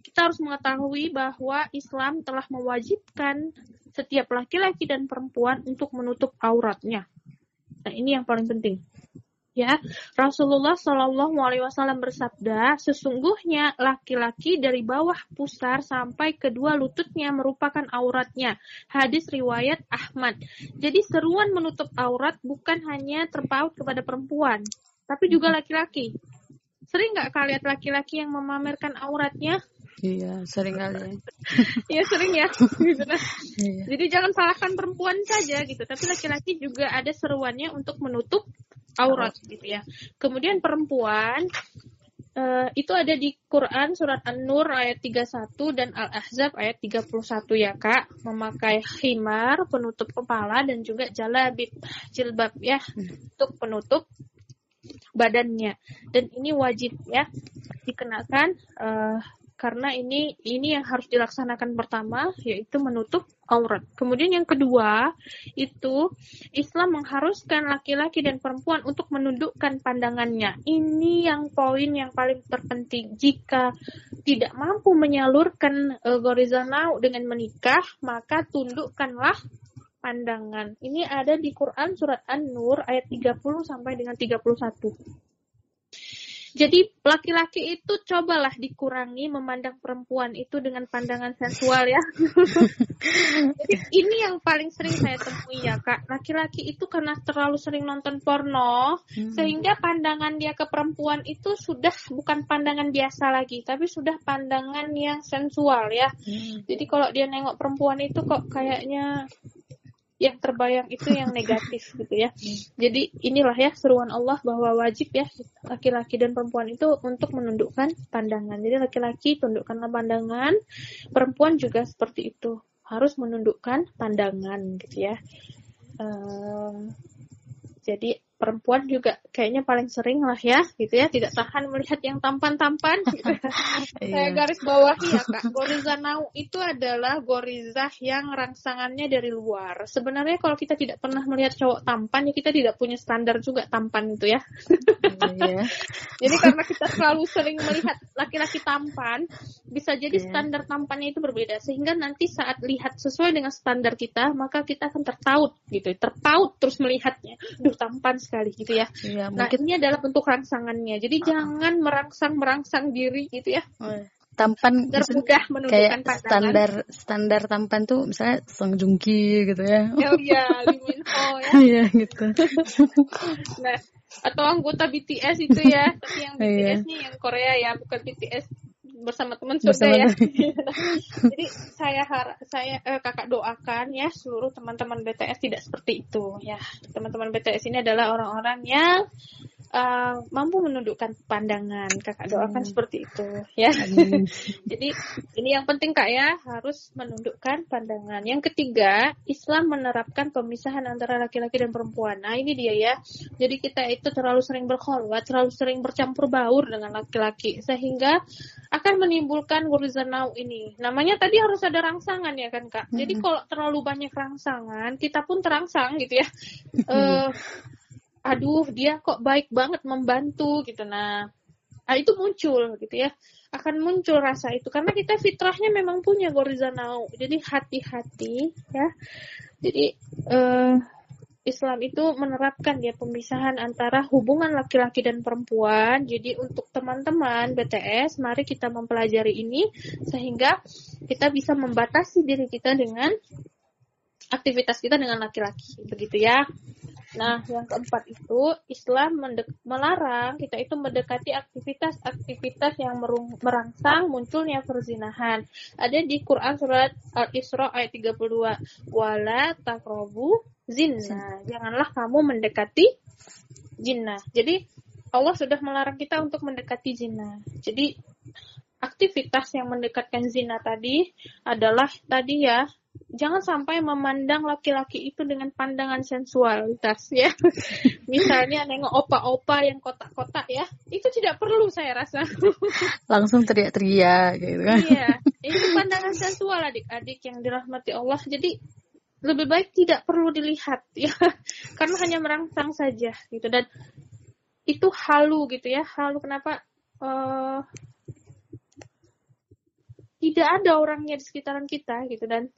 kita harus mengetahui bahwa Islam telah mewajibkan setiap laki-laki dan perempuan untuk menutup auratnya. Nah, ini yang paling penting. Ya, Rasulullah Shallallahu Alaihi Wasallam bersabda, sesungguhnya laki-laki dari bawah pusar sampai kedua lututnya merupakan auratnya. Hadis riwayat Ahmad. Jadi seruan menutup aurat bukan hanya terpaut kepada perempuan, tapi juga laki-laki. Sering nggak kalian laki-laki yang memamerkan auratnya? Iya, sering kali. Iya sering ya. Gitu nah. iya. Jadi jangan salahkan perempuan saja gitu, tapi laki-laki juga ada seruannya untuk menutup aurat gitu ya. Kemudian perempuan uh, itu ada di Quran surat An-Nur ayat 31 dan Al-Ahzab ayat 31 ya Kak, memakai khimar penutup kepala dan juga jalabib jilbab ya hmm. untuk penutup badannya. Dan ini wajib ya dikenakan uh, karena ini ini yang harus dilaksanakan pertama yaitu menutup aurat. Kemudian yang kedua itu Islam mengharuskan laki-laki dan perempuan untuk menundukkan pandangannya. Ini yang poin yang paling terpenting. Jika tidak mampu menyalurkan uh, gorizanau dengan menikah, maka tundukkanlah pandangan. Ini ada di Quran surat An-Nur ayat 30 sampai dengan 31. Jadi laki-laki itu cobalah dikurangi memandang perempuan itu dengan pandangan sensual ya. Jadi ini yang paling sering saya temui ya kak. Laki-laki itu karena terlalu sering nonton porno hmm. sehingga pandangan dia ke perempuan itu sudah bukan pandangan biasa lagi, tapi sudah pandangan yang sensual ya. Hmm. Jadi kalau dia nengok perempuan itu kok kayaknya yang terbayang itu yang negatif gitu ya. Jadi inilah ya seruan Allah bahwa wajib ya laki-laki dan perempuan itu untuk menundukkan pandangan. Jadi laki-laki tundukkanlah pandangan, perempuan juga seperti itu harus menundukkan pandangan gitu ya. Uh, jadi perempuan juga kayaknya paling sering lah ya gitu ya tidak tahan melihat yang tampan-tampan gitu. Iya. saya garis bawahi ya kak goriza nau itu adalah goriza yang rangsangannya dari luar sebenarnya kalau kita tidak pernah melihat cowok tampan ya kita tidak punya standar juga tampan itu ya iya. jadi karena kita selalu sering melihat laki-laki tampan bisa jadi iya. standar tampannya itu berbeda sehingga nanti saat lihat sesuai dengan standar kita maka kita akan tertaut gitu terpaut terus melihatnya duh tampan sekali gitu ya. Iya, nah mungkin... ini adalah bentuk rangsangannya. Jadi uh jangan merangsang merangsang diri gitu ya. Iya. tampan mudah kayak pandangan. standar standar tampan tuh misalnya Song Joong Ki gitu ya. Oh iya, Lee Min Ho ya. Iya gitu. nah, atau anggota BTS itu ya, tapi yang BTS-nya iya. yang Korea ya, bukan BTS bersama teman surga ya. Jadi saya har saya eh, kakak doakan ya seluruh teman-teman BTS tidak seperti itu ya. Teman-teman BTS ini adalah orang-orang yang uh, mampu menundukkan pandangan. Kakak doakan hmm. seperti itu ya. Jadi ini yang penting Kak ya, harus menundukkan pandangan. Yang ketiga, Islam menerapkan pemisahan antara laki-laki dan perempuan. Nah, ini dia ya. Jadi kita itu terlalu sering berkhulwat, terlalu sering bercampur baur dengan laki-laki sehingga akan menimbulkan gurizanau ini. Namanya tadi harus ada rangsangan ya kan Kak. Jadi hmm. kalau terlalu banyak rangsangan, kita pun terangsang gitu ya. uh, aduh dia kok baik banget membantu gitu nah nah itu muncul gitu ya akan muncul rasa itu karena kita fitrahnya memang punya gorizanau jadi hati-hati ya jadi uh, Islam itu menerapkan ya pemisahan antara hubungan laki-laki dan perempuan. Jadi untuk teman-teman BTS, mari kita mempelajari ini sehingga kita bisa membatasi diri kita dengan aktivitas kita dengan laki-laki begitu ya Nah, yang keempat itu Islam melarang kita itu mendekati aktivitas-aktivitas yang merangsang munculnya perzinahan. Ada di Quran surat Al-Isra ayat 32. Wala takrobu zina. Janganlah kamu mendekati zina. Jadi Allah sudah melarang kita untuk mendekati zina. Jadi aktivitas yang mendekatkan zina tadi adalah tadi ya jangan sampai memandang laki-laki itu dengan pandangan sensualitas ya. Misalnya nengok opa-opa yang kotak-kotak ya, itu tidak perlu saya rasa. Langsung teriak-teriak gitu kan. Iya, itu pandangan sensual adik-adik yang dirahmati Allah. Jadi lebih baik tidak perlu dilihat ya, karena hanya merangsang saja gitu. Dan itu halu gitu ya. Halu kenapa? Uh, tidak ada orangnya di sekitaran kita gitu. Dan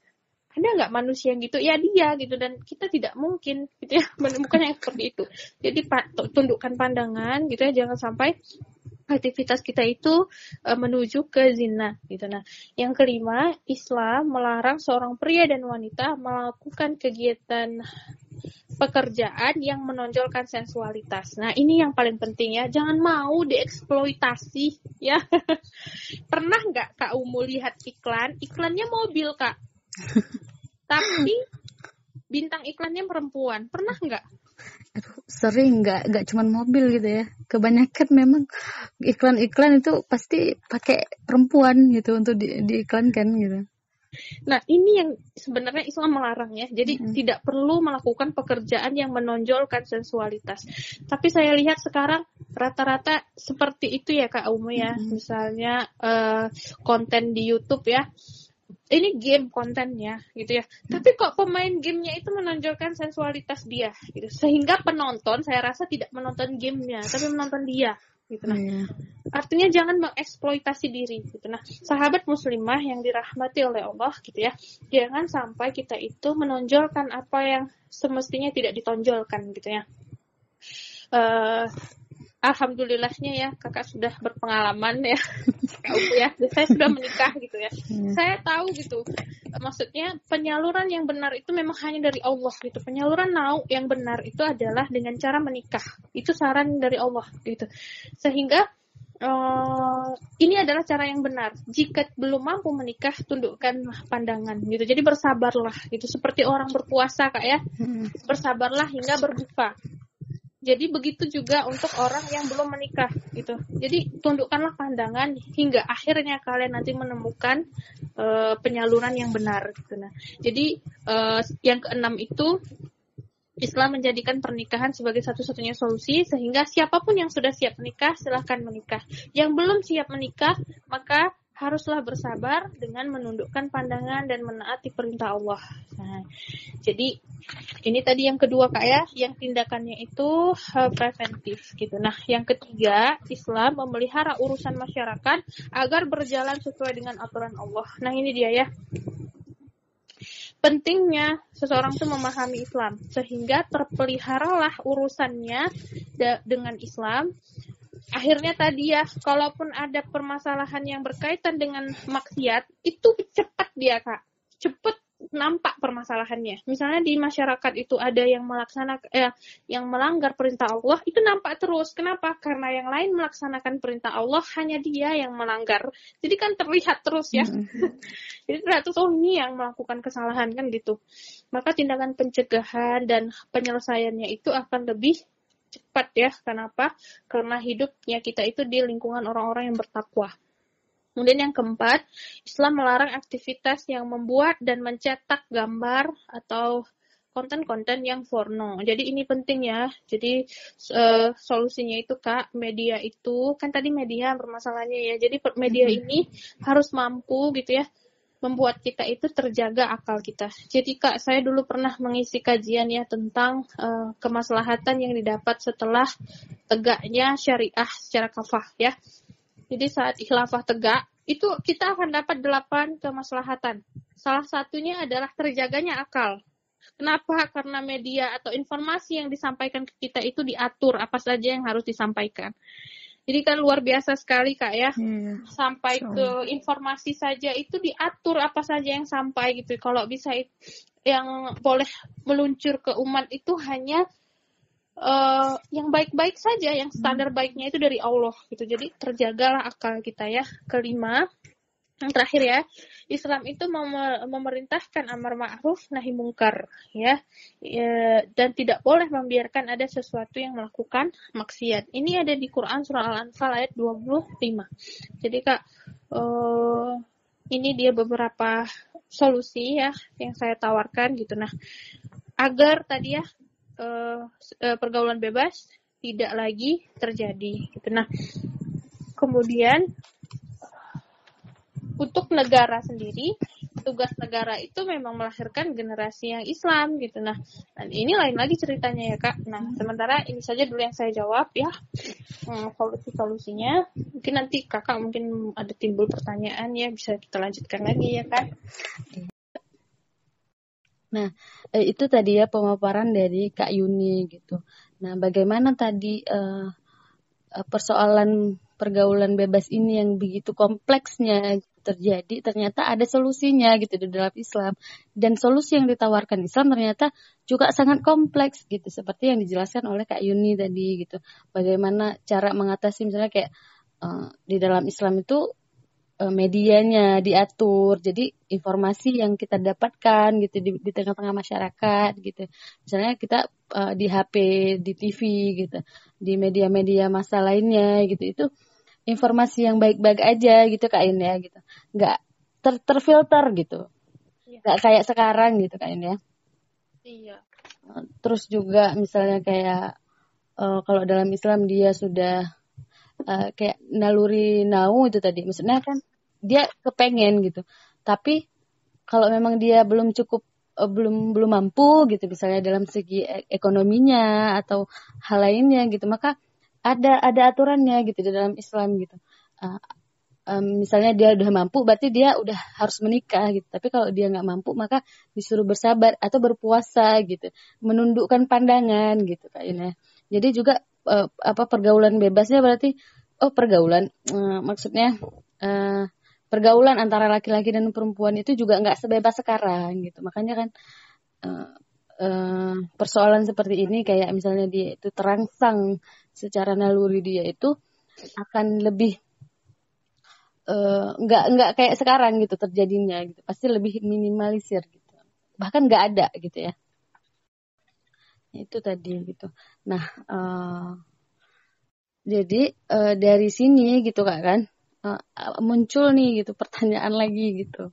ada nggak manusia yang gitu? Ya dia gitu. Dan kita tidak mungkin gitu ya. Menemukan yang seperti itu. Jadi tundukkan pandangan gitu ya. Jangan sampai aktivitas kita itu uh, menuju ke zina gitu nah yang kelima Islam melarang seorang pria dan wanita melakukan kegiatan pekerjaan yang menonjolkan sensualitas. Nah, ini yang paling penting ya. Jangan mau dieksploitasi ya. Pernah nggak Kak Umu lihat iklan? Iklannya mobil, Kak. Tapi bintang iklannya perempuan. Pernah nggak? Aduh, sering nggak nggak cuma mobil gitu ya. Kebanyakan memang iklan-iklan itu pasti pakai perempuan gitu untuk di, diiklankan gitu. Nah, ini yang sebenarnya Islam melarang ya. Jadi hmm. tidak perlu melakukan pekerjaan yang menonjolkan sensualitas. Tapi saya lihat sekarang rata-rata seperti itu ya Kak Umu ya. Hmm. Misalnya uh, konten di YouTube ya ini game kontennya gitu ya. Tapi kok pemain gamenya itu menonjolkan sensualitas dia gitu. Sehingga penonton saya rasa tidak menonton gamenya, tapi menonton dia gitu nah. Hmm. Artinya jangan mengeksploitasi diri gitu. Nah, sahabat muslimah yang dirahmati oleh Allah gitu ya. Jangan sampai kita itu menonjolkan apa yang semestinya tidak ditonjolkan gitu ya. Uh, alhamdulillahnya ya kakak sudah berpengalaman ya ya saya sudah menikah gitu ya hmm. saya tahu gitu maksudnya penyaluran yang benar itu memang hanya dari Allah gitu penyaluran nau yang benar itu adalah dengan cara menikah itu saran dari Allah gitu sehingga Uh, ini adalah cara yang benar. Jika belum mampu menikah, tundukkan pandangan gitu. Jadi bersabarlah gitu. Seperti orang berpuasa kak ya, hmm. bersabarlah hingga berbuka jadi begitu juga untuk orang yang belum menikah gitu. Jadi tundukkanlah pandangan hingga akhirnya kalian nanti menemukan uh, penyaluran yang benar gitu. Nah, jadi uh, yang keenam itu Islam menjadikan pernikahan sebagai satu-satunya solusi sehingga siapa pun yang sudah siap menikah silahkan menikah. Yang belum siap menikah maka haruslah bersabar dengan menundukkan pandangan dan menaati perintah Allah. Nah, jadi ini tadi yang kedua kak ya, yang tindakannya itu uh, preventif gitu. Nah, yang ketiga Islam memelihara urusan masyarakat agar berjalan sesuai dengan aturan Allah. Nah ini dia ya. Pentingnya seseorang itu memahami Islam sehingga terpeliharalah urusannya dengan Islam akhirnya tadi ya, kalaupun ada permasalahan yang berkaitan dengan maksiat, itu cepat dia kak, cepat nampak permasalahannya. Misalnya di masyarakat itu ada yang melaksanakan, eh, yang melanggar perintah Allah, itu nampak terus. Kenapa? Karena yang lain melaksanakan perintah Allah, hanya dia yang melanggar. Jadi kan terlihat terus ya. Mm -hmm. Jadi terlihat terus, oh ini yang melakukan kesalahan kan gitu. Maka tindakan pencegahan dan penyelesaiannya itu akan lebih cepat ya. Kenapa? Karena hidupnya kita itu di lingkungan orang-orang yang bertakwa. Kemudian yang keempat, Islam melarang aktivitas yang membuat dan mencetak gambar atau konten-konten yang porno. Jadi ini penting ya. Jadi uh, solusinya itu Kak, media itu kan tadi media permasalahannya ya. Jadi media ini harus mampu gitu ya membuat kita itu terjaga akal kita. Jadi Kak, saya dulu pernah mengisi kajian ya tentang uh, kemaslahatan yang didapat setelah tegaknya syariah secara kafah ya. Jadi saat khilafah tegak, itu kita akan dapat delapan kemaslahatan. Salah satunya adalah terjaganya akal. Kenapa? Karena media atau informasi yang disampaikan ke kita itu diatur apa saja yang harus disampaikan. Jadi kan luar biasa sekali kak ya. Hmm. Sampai so. ke informasi saja itu diatur apa saja yang sampai gitu. Kalau bisa yang boleh meluncur ke umat itu hanya uh, yang baik-baik saja, yang standar baiknya itu dari Allah gitu. Jadi terjagalah akal kita ya. Kelima, yang terakhir ya, Islam itu mem memerintahkan amar ma'ruf nahi mungkar ya. ya dan tidak boleh membiarkan ada sesuatu yang melakukan maksiat. Ini ada di Quran surah Al-Anfal ayat 25. Jadi Kak uh, ini dia beberapa solusi ya yang saya tawarkan gitu. Nah, agar tadi ya uh, pergaulan bebas tidak lagi terjadi gitu. Nah, kemudian untuk negara sendiri tugas negara itu memang melahirkan generasi yang Islam gitu. Nah dan ini lain lagi ceritanya ya kak. Nah sementara ini saja dulu yang saya jawab ya. Hmm, solusi solusinya mungkin nanti kakak mungkin ada timbul pertanyaan ya bisa kita lanjutkan lagi ya kak. Nah, eh, itu tadi ya pemaparan dari Kak Yuni gitu. Nah, bagaimana tadi eh persoalan pergaulan bebas ini yang begitu kompleksnya terjadi ternyata ada solusinya gitu di dalam Islam. Dan solusi yang ditawarkan Islam ternyata juga sangat kompleks gitu seperti yang dijelaskan oleh Kak Yuni tadi gitu. Bagaimana cara mengatasi misalnya kayak uh, di dalam Islam itu uh, medianya diatur jadi informasi yang kita dapatkan gitu di, tengah-tengah masyarakat gitu. Misalnya kita uh, di HP di TV gitu di media-media masa lainnya gitu itu informasi yang baik-baik aja gitu kak ini ya gitu. Nggak ter terfilter gitu. Iya. nggak kayak sekarang gitu kak ini ya iya terus juga misalnya kayak uh, kalau dalam Islam dia sudah uh, kayak naluri nau itu tadi. Maksudnya kan dia kepengen gitu. Tapi kalau memang dia belum cukup belum belum mampu gitu misalnya dalam segi e-, ekonominya atau hal lainnya gitu maka ada ada aturannya gitu di dalam Islam gitu. Uh, um, misalnya dia udah mampu, berarti dia udah harus menikah gitu. Tapi kalau dia nggak mampu, maka disuruh bersabar atau berpuasa gitu, menundukkan pandangan gitu kayaknya. Jadi juga uh, apa pergaulan bebasnya berarti oh pergaulan uh, maksudnya uh, pergaulan antara laki-laki dan perempuan itu juga nggak sebebas sekarang gitu. Makanya kan uh, persoalan seperti ini kayak misalnya dia itu terangsang secara naluri dia itu akan lebih uh, nggak nggak kayak sekarang gitu terjadinya gitu. Pasti lebih minimalisir gitu. Bahkan nggak ada gitu ya. Itu tadi gitu. Nah uh, jadi uh, dari sini gitu kak kan uh, muncul nih gitu pertanyaan lagi gitu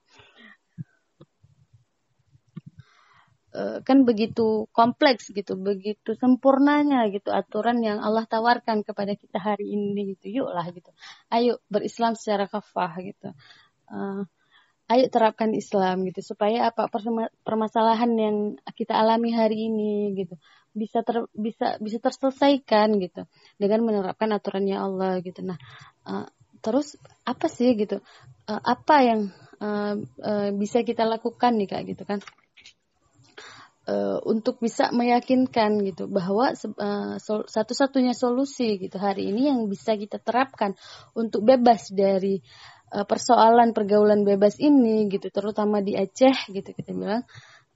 Eh, kan begitu kompleks gitu, begitu sempurnanya gitu aturan yang Allah tawarkan kepada kita hari ini gitu. Yuklah gitu. Ayo berislam secara kafah gitu. Uh, ayo terapkan Islam gitu supaya apa permasalahan yang kita alami hari ini gitu bisa ter, bisa bisa terselesaikan gitu dengan menerapkan aturannya Allah gitu. Nah, uh, terus apa sih gitu? Uh, apa yang uh, uh, bisa kita lakukan nih Kak gitu kan? Untuk bisa meyakinkan gitu bahwa uh, sol satu-satunya solusi gitu hari ini yang bisa kita terapkan untuk bebas dari uh, persoalan pergaulan bebas ini gitu terutama di Aceh gitu kita bilang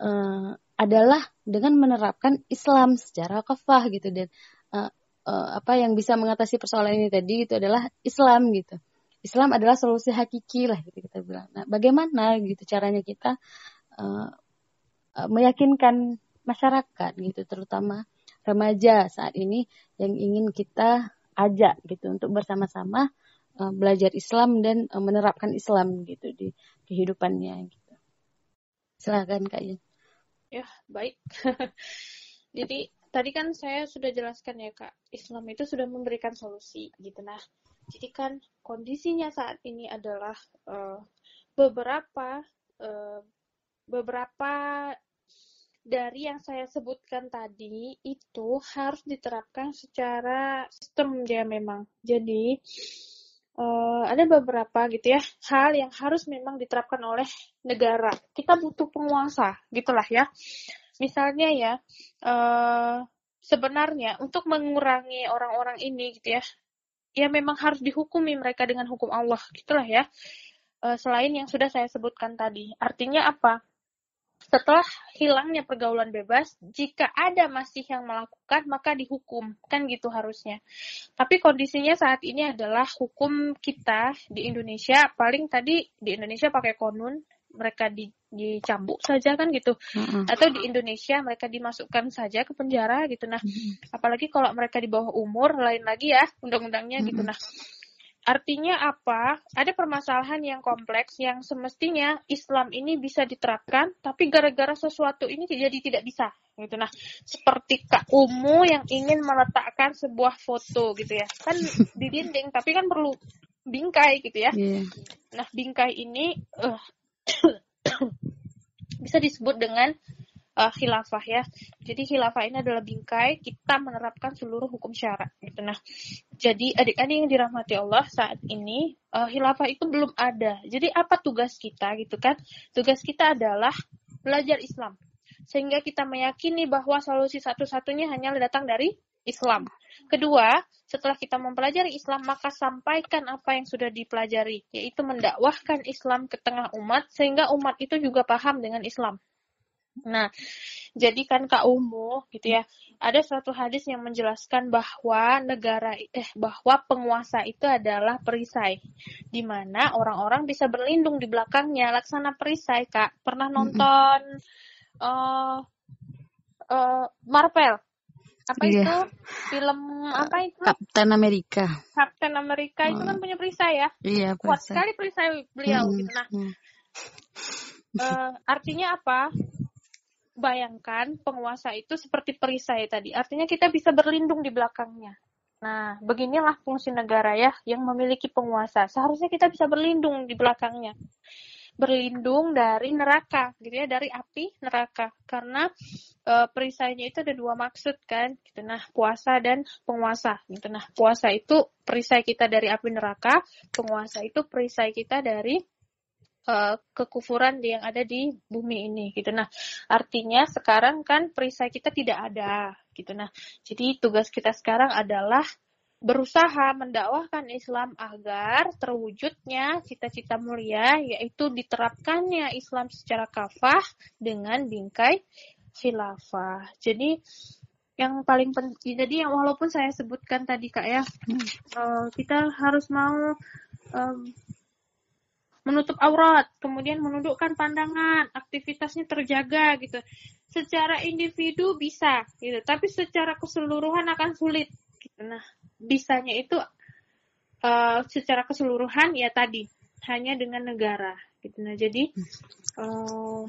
uh, adalah dengan menerapkan Islam secara kafah gitu dan uh, uh, apa yang bisa mengatasi persoalan ini tadi itu adalah Islam gitu. Islam adalah solusi hakiki lah gitu kita bilang. Nah, bagaimana gitu caranya kita uh, meyakinkan masyarakat gitu terutama remaja saat ini yang ingin kita ajak gitu untuk bersama-sama uh, belajar Islam dan uh, menerapkan Islam gitu di kehidupannya gitu. Silakan Kak Yun. Ya, baik. Jadi tadi kan saya sudah jelaskan ya Kak, Islam itu sudah memberikan solusi gitu nah. Jadi kan kondisinya saat ini adalah uh, beberapa uh, beberapa dari yang saya sebutkan tadi itu harus diterapkan secara sistem ya memang. Jadi uh, ada beberapa gitu ya hal yang harus memang diterapkan oleh negara. Kita butuh penguasa gitulah ya. Misalnya ya uh, sebenarnya untuk mengurangi orang-orang ini gitu ya, ya memang harus dihukumi mereka dengan hukum Allah gitulah ya. Uh, selain yang sudah saya sebutkan tadi. Artinya apa? Setelah hilangnya pergaulan bebas, jika ada masih yang melakukan, maka dihukum. Kan gitu harusnya. Tapi kondisinya saat ini adalah hukum kita di Indonesia, paling tadi di Indonesia pakai konun, mereka di, dicambuk saja kan gitu. Atau di Indonesia mereka dimasukkan saja ke penjara gitu. Nah, apalagi kalau mereka di bawah umur, lain lagi ya undang-undangnya gitu. Nah, Artinya apa? Ada permasalahan yang kompleks yang semestinya Islam ini bisa diterapkan, tapi gara-gara sesuatu ini jadi tidak bisa. Gitu nah, seperti Kak Umu yang ingin meletakkan sebuah foto gitu ya. Kan di dinding, tapi kan perlu bingkai gitu ya. Yeah. Nah, bingkai ini uh, bisa disebut dengan uh, khilafah ya. Jadi khilafah ini adalah bingkai kita menerapkan seluruh hukum syarat gitu. Nah, jadi adik-adik yang dirahmati Allah saat ini uh, khilafah itu belum ada. Jadi apa tugas kita gitu kan? Tugas kita adalah belajar Islam. Sehingga kita meyakini bahwa solusi satu-satunya hanya datang dari Islam. Kedua, setelah kita mempelajari Islam, maka sampaikan apa yang sudah dipelajari, yaitu mendakwahkan Islam ke tengah umat, sehingga umat itu juga paham dengan Islam. Nah, jadi kan Kak Umu gitu ya, ada suatu hadis yang menjelaskan bahwa negara eh bahwa penguasa itu adalah perisai di mana orang-orang bisa berlindung di belakangnya laksana perisai Kak. Pernah nonton uh, uh, Marvel? Apa yeah. itu? Film apa itu? Captain America. Captain America itu kan punya perisai ya? Iya, perisai. Kuat sekali perisai beliau hmm. gitu. Nah, hmm. uh, artinya apa? Bayangkan penguasa itu seperti perisai tadi. Artinya kita bisa berlindung di belakangnya. Nah, beginilah fungsi negara ya yang memiliki penguasa. Seharusnya kita bisa berlindung di belakangnya. Berlindung dari neraka, gitu ya, dari api neraka. Karena e, perisainya itu ada dua maksud kan, gitu. Nah, puasa dan penguasa, gitu. Nah, puasa itu perisai kita dari api neraka, penguasa itu perisai kita dari uh, kekufuran yang ada di bumi ini gitu. Nah, artinya sekarang kan perisai kita tidak ada gitu. Nah, jadi tugas kita sekarang adalah berusaha mendakwahkan Islam agar terwujudnya cita-cita mulia yaitu diterapkannya Islam secara kafah dengan bingkai khilafah. Jadi yang paling penting jadi yang walaupun saya sebutkan tadi Kak ya, hmm. uh, kita harus mau um, menutup aurat, kemudian menundukkan pandangan, aktivitasnya terjaga gitu. Secara individu bisa gitu, tapi secara keseluruhan akan sulit. Gitu. Nah, bisanya itu uh, secara keseluruhan ya tadi hanya dengan negara gitu. Nah, jadi uh,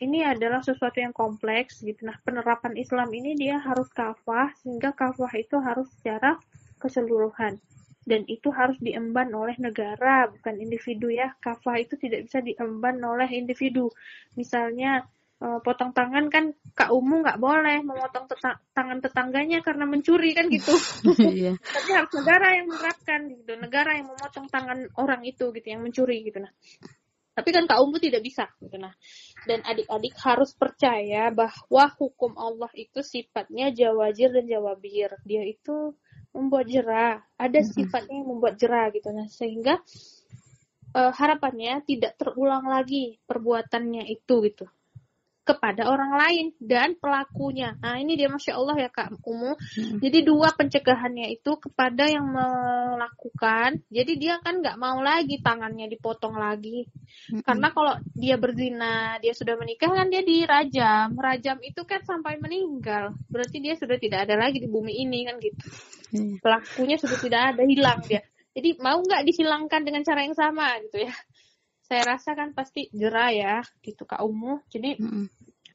ini adalah sesuatu yang kompleks gitu. Nah, penerapan Islam ini dia harus kafah sehingga kafah itu harus secara keseluruhan dan itu harus diemban oleh negara bukan individu ya. Kafah itu tidak bisa diemban oleh individu. Misalnya eh, potong tangan kan kak umum nggak boleh memotong teta tangan tetangganya karena mencuri kan gitu. Iya. tapi harus negara yang menerapkan gitu negara yang memotong tangan orang itu gitu yang mencuri gitu. Nah tapi kan kak umum tidak bisa gitu. Nah dan adik-adik harus percaya bahwa hukum Allah itu sifatnya jawajir dan jawabir. Dia itu membuat jerah, ada sifatnya yang membuat jerah gitu. Nah sehingga uh, harapannya tidak terulang lagi perbuatannya itu gitu kepada orang lain dan pelakunya. Nah ini dia masya Allah ya kak Umu. Hmm. Jadi dua pencegahannya itu kepada yang melakukan. Jadi dia kan nggak mau lagi tangannya dipotong lagi. Hmm. Karena kalau dia berzina, dia sudah menikah kan dia dirajam. Rajam itu kan sampai meninggal. Berarti dia sudah tidak ada lagi di bumi ini kan gitu. Hmm. Pelakunya sudah tidak ada, hilang dia. Jadi mau nggak dihilangkan dengan cara yang sama gitu ya saya rasa kan pasti jerah ya gitu Kak Umu. Jadi mm -hmm.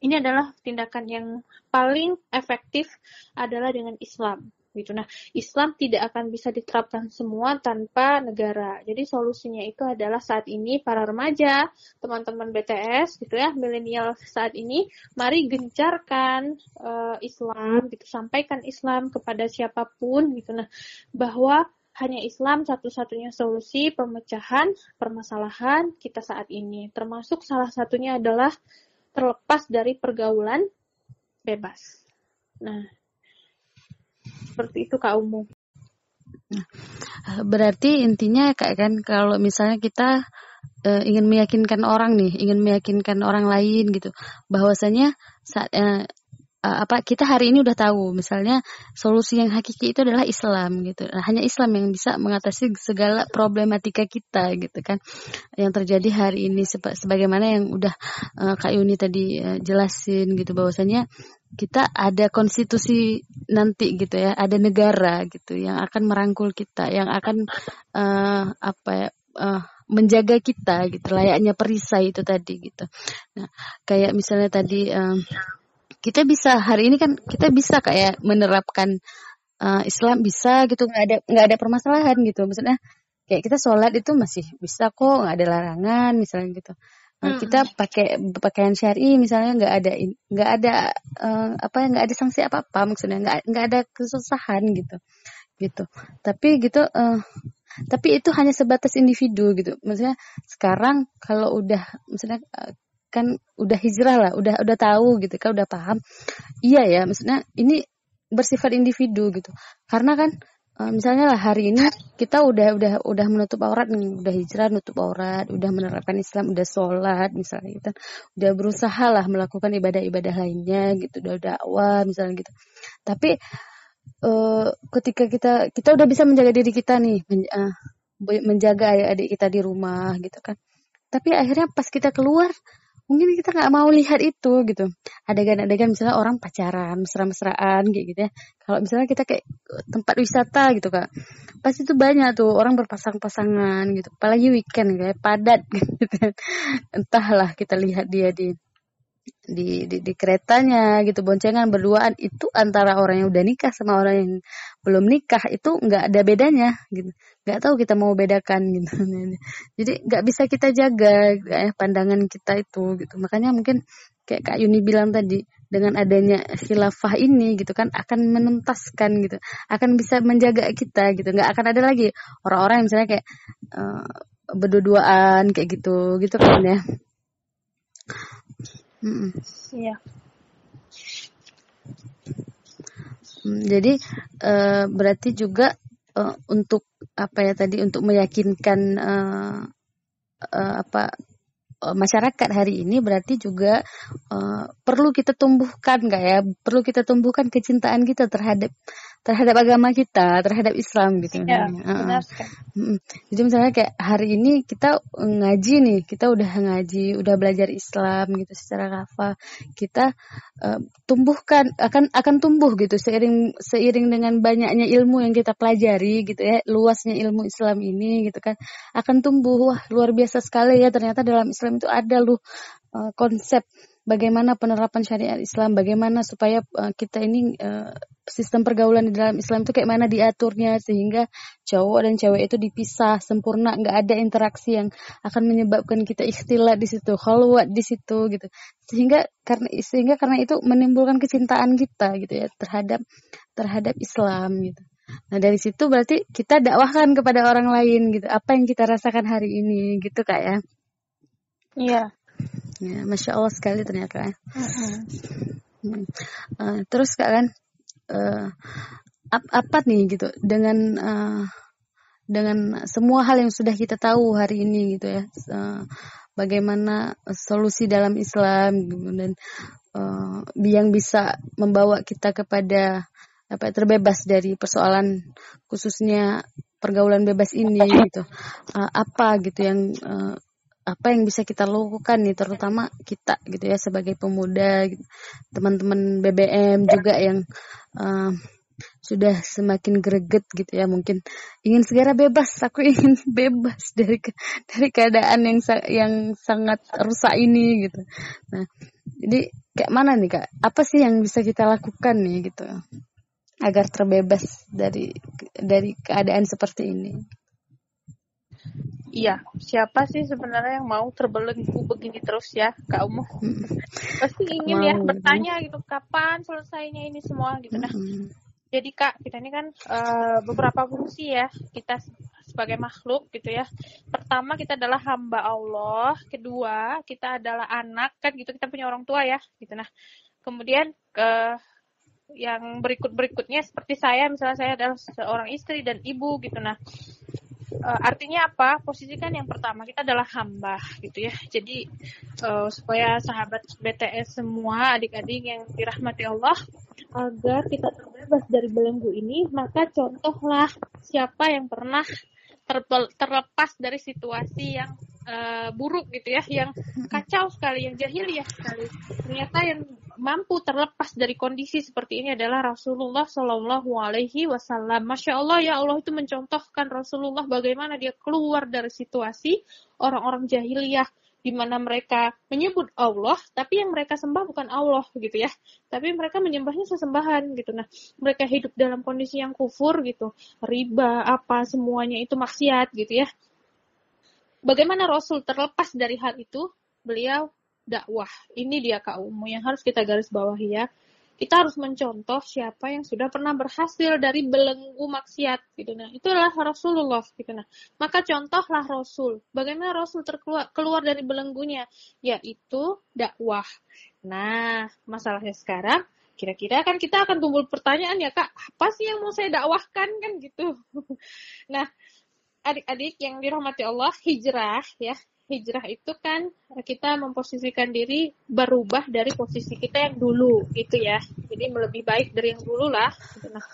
ini adalah tindakan yang paling efektif adalah dengan Islam gitu. Nah, Islam tidak akan bisa diterapkan semua tanpa negara. Jadi solusinya itu adalah saat ini para remaja, teman-teman BTS gitu ya, milenial saat ini, mari gencarkan uh, Islam gitu, sampaikan Islam kepada siapa pun gitu. Nah, bahwa hanya Islam satu-satunya solusi pemecahan permasalahan kita saat ini. Termasuk salah satunya adalah terlepas dari pergaulan bebas. Nah, seperti itu Kak Umum. Nah, berarti intinya kayak kan kalau misalnya kita uh, ingin meyakinkan orang nih, ingin meyakinkan orang lain gitu, bahwasanya saat uh, uh, apa kita hari ini udah tahu misalnya solusi yang hakiki itu adalah Islam gitu. Nah, hanya Islam yang bisa mengatasi segala problematika kita gitu kan. Yang terjadi hari ini seba sebagaimana yang udah uh, Kak Yuni tadi uh, jelasin gitu bahwasanya kita ada konstitusi nanti gitu ya, ada negara gitu yang akan merangkul kita, yang akan uh, apa ya uh, menjaga kita gitu layaknya perisai itu tadi gitu. Nah, kayak misalnya tadi uh, kita bisa hari ini kan kita bisa kayak menerapkan uh, Islam bisa gitu nggak ada nggak ada permasalahan gitu. Maksudnya kayak kita sholat itu masih bisa kok nggak ada larangan misalnya gitu. Nah, hmm. kita pakai pakaian syari misalnya nggak ada nggak ada uh, apa ya nggak ada sanksi apa apa maksudnya nggak nggak ada kesusahan gitu gitu. Tapi gitu uh, tapi itu hanya sebatas individu gitu. Maksudnya sekarang kalau udah misalnya kan udah hijrah lah, udah udah tahu gitu kan, udah paham. Iya ya, maksudnya ini bersifat individu gitu. Karena kan uh, misalnya lah hari ini kita udah udah udah menutup aurat nih, udah hijrah nutup aurat, udah menerapkan Islam, udah sholat misalnya gitu. Udah berusaha lah melakukan ibadah-ibadah lainnya gitu, udah dakwah misalnya gitu. Tapi uh, ketika kita kita udah bisa menjaga diri kita nih, men, uh, menjaga adik-adik kita di rumah gitu kan. Tapi akhirnya pas kita keluar mungkin kita nggak mau lihat itu gitu. Adegan-adegan misalnya orang pacaran mesra-mesraan kayak gitu ya. Kalau misalnya kita kayak tempat wisata gitu kak pasti itu banyak tuh orang berpasang-pasangan gitu. Apalagi weekend kayak padat gitu. Entahlah kita lihat dia di di, di di keretanya gitu boncengan berduaan itu antara orang yang udah nikah sama orang yang belum nikah itu nggak ada bedanya gitu. Nggak tahu kita mau bedakan gitu. Jadi nggak bisa kita jaga ya, pandangan kita itu gitu. Makanya mungkin kayak Kak Yuni bilang tadi dengan adanya khilafah ini gitu kan akan menuntaskan gitu. Akan bisa menjaga kita gitu. Nggak akan ada lagi orang-orang yang misalnya kayak uh, berduaan kayak gitu gitu kan ya Iya. Hmm, jadi uh, berarti juga uh, untuk apa ya tadi untuk meyakinkan uh, uh, apa masyarakat hari ini berarti juga uh, perlu kita tumbuhkan nggak ya perlu kita tumbuhkan kecintaan kita terhadap terhadap agama kita, terhadap Islam gitu. Ya, benar Jadi misalnya kayak hari ini kita ngaji nih, kita udah ngaji, udah belajar Islam gitu secara kafa, kita uh, tumbuhkan akan akan tumbuh gitu seiring seiring dengan banyaknya ilmu yang kita pelajari gitu ya, luasnya ilmu Islam ini gitu kan akan tumbuh. Wah, luar biasa sekali ya ternyata dalam Islam itu ada loh uh, konsep bagaimana penerapan syariat Islam, bagaimana supaya uh, kita ini uh, sistem pergaulan di dalam Islam itu kayak mana diaturnya sehingga cowok dan cewek itu dipisah sempurna, nggak ada interaksi yang akan menyebabkan kita ikhtilat di situ, khalwat di situ gitu. Sehingga karena sehingga karena itu menimbulkan kecintaan kita gitu ya terhadap terhadap Islam gitu. Nah dari situ berarti kita dakwahkan kepada orang lain gitu. Apa yang kita rasakan hari ini gitu kak ya? Iya. Ya, masya Allah sekali ternyata. Uh-huh. Uh, terus kak kan, uh, ap apa nih gitu dengan uh, dengan semua hal yang sudah kita tahu hari ini gitu ya, uh, bagaimana solusi dalam Islam gitu, dan uh, yang bisa membawa kita kepada apa terbebas dari persoalan khususnya pergaulan bebas ini gitu uh, apa gitu yang uh, apa yang bisa kita lakukan nih terutama kita gitu ya sebagai pemuda gitu. teman-teman BBM juga yang uh, sudah semakin greget gitu ya mungkin ingin segera bebas. Aku ingin bebas dari dari keadaan yang yang sangat rusak ini gitu. Nah jadi kayak mana nih kak? Apa sih yang bisa kita lakukan nih gitu agar terbebas dari dari keadaan seperti ini Iya, siapa sih sebenarnya yang mau terbelenggu begini terus ya, Kak Umu? Pasti ingin ya bertanya gitu, kapan selesainya ini semua gitu. Nah, jadi Kak, kita ini kan uh, beberapa fungsi ya, kita sebagai makhluk gitu ya. Pertama kita adalah hamba Allah, kedua kita adalah anak kan gitu, kita punya orang tua ya, gitu. Nah, kemudian ke yang berikut berikutnya seperti saya, misalnya saya adalah seorang istri dan ibu gitu. Nah, uh, artinya apa? Posisikan yang pertama kita adalah hamba gitu ya. Jadi uh, supaya sahabat BTS semua adik-adik yang dirahmati Allah agar kita terbebas dari belenggu ini, maka contohlah siapa yang pernah terlepas dari situasi yang uh, buruk gitu ya, yang kacau sekali, yang jahiliyah sekali. Ternyata yang mampu terlepas dari kondisi seperti ini adalah Rasulullah Shallallahu Alaihi Wasallam. Masya Allah ya Allah itu mencontohkan Rasulullah bagaimana dia keluar dari situasi orang-orang jahiliyah di mana mereka menyebut Allah, tapi yang mereka sembah bukan Allah gitu ya, tapi mereka menyembahnya sesembahan gitu. Nah, mereka hidup dalam kondisi yang kufur gitu, riba apa semuanya itu maksiat gitu ya. Bagaimana Rasul terlepas dari hal itu? Beliau dakwah. Ini dia kaum yang harus kita garis bawahi ya. Kita harus mencontoh siapa yang sudah pernah berhasil dari belenggu maksiat gitu nah. Itulah Rasulullah gitu nah. Maka contohlah Rasul. Bagaimana Rasul terkeluar keluar dari belenggunya yaitu dakwah. Nah, masalahnya sekarang kira-kira kan kita akan tumbuh pertanyaan ya Kak, apa sih yang mau saya dakwahkan kan gitu. nah, adik-adik yang dirahmati Allah, hijrah ya hijrah itu kan kita memposisikan diri berubah dari posisi kita yang dulu gitu ya. Jadi lebih baik dari yang dulu lah. Nah,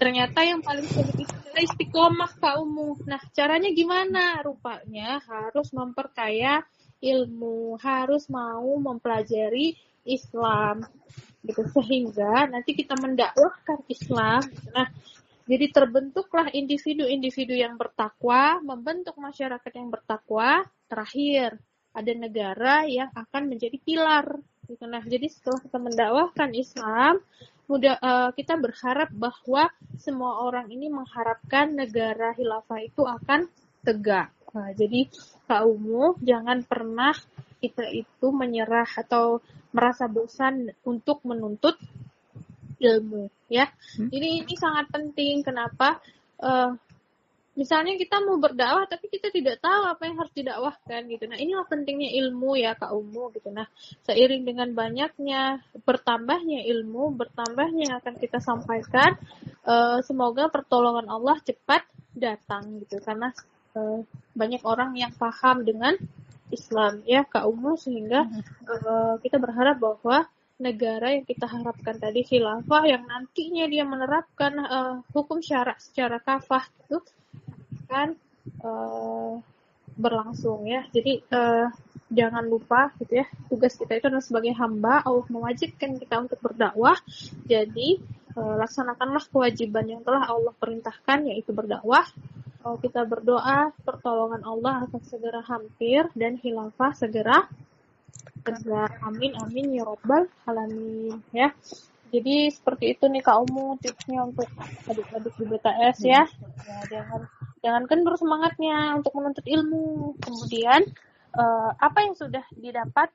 ternyata yang paling sulit itu adalah istiqomah kaummu. Nah, caranya gimana? Rupanya harus memperkaya ilmu, harus mau mempelajari Islam gitu sehingga nanti kita mendakwahkan Islam. Nah, jadi terbentuklah individu-individu yang bertakwa, membentuk masyarakat yang bertakwa. Terakhir, ada negara yang akan menjadi pilar. Gitu. Nah, jadi setelah kita mendakwahkan Islam, mudah uh, kita berharap bahwa semua orang ini mengharapkan negara hilafah itu akan tegak. Nah, jadi kaummu jangan pernah kita itu menyerah atau merasa bosan untuk menuntut ilmu ya. Hmm. Jadi ini sangat penting. Kenapa? Uh, misalnya kita mau berdakwah tapi kita tidak tahu apa yang harus didakwahkan gitu. Nah, inilah pentingnya ilmu ya Kak Umu gitu. Nah, seiring dengan banyaknya bertambahnya ilmu, bertambahnya yang akan kita sampaikan, uh, semoga pertolongan Allah cepat datang gitu karena uh, banyak orang yang paham dengan Islam ya Kak Umu sehingga uh, kita berharap bahwa negara yang kita harapkan tadi khilafah yang nantinya dia menerapkan uh, hukum syarak secara kafah itu kan uh, berlangsung ya. Jadi uh, jangan lupa gitu ya tugas kita itu adalah sebagai hamba Allah mewajibkan kita untuk berdakwah. Jadi uh, laksanakanlah kewajiban yang telah Allah perintahkan yaitu berdakwah. Uh, kita berdoa pertolongan Allah akan segera hampir dan khilafah segera kerja amin. Amin ya robbal alamin ya. Jadi seperti itu nih Kak Umu tipsnya untuk adik-adik di BTS ya. ya jangan jangan kendur semangatnya untuk menuntut ilmu. Kemudian uh, apa yang sudah didapat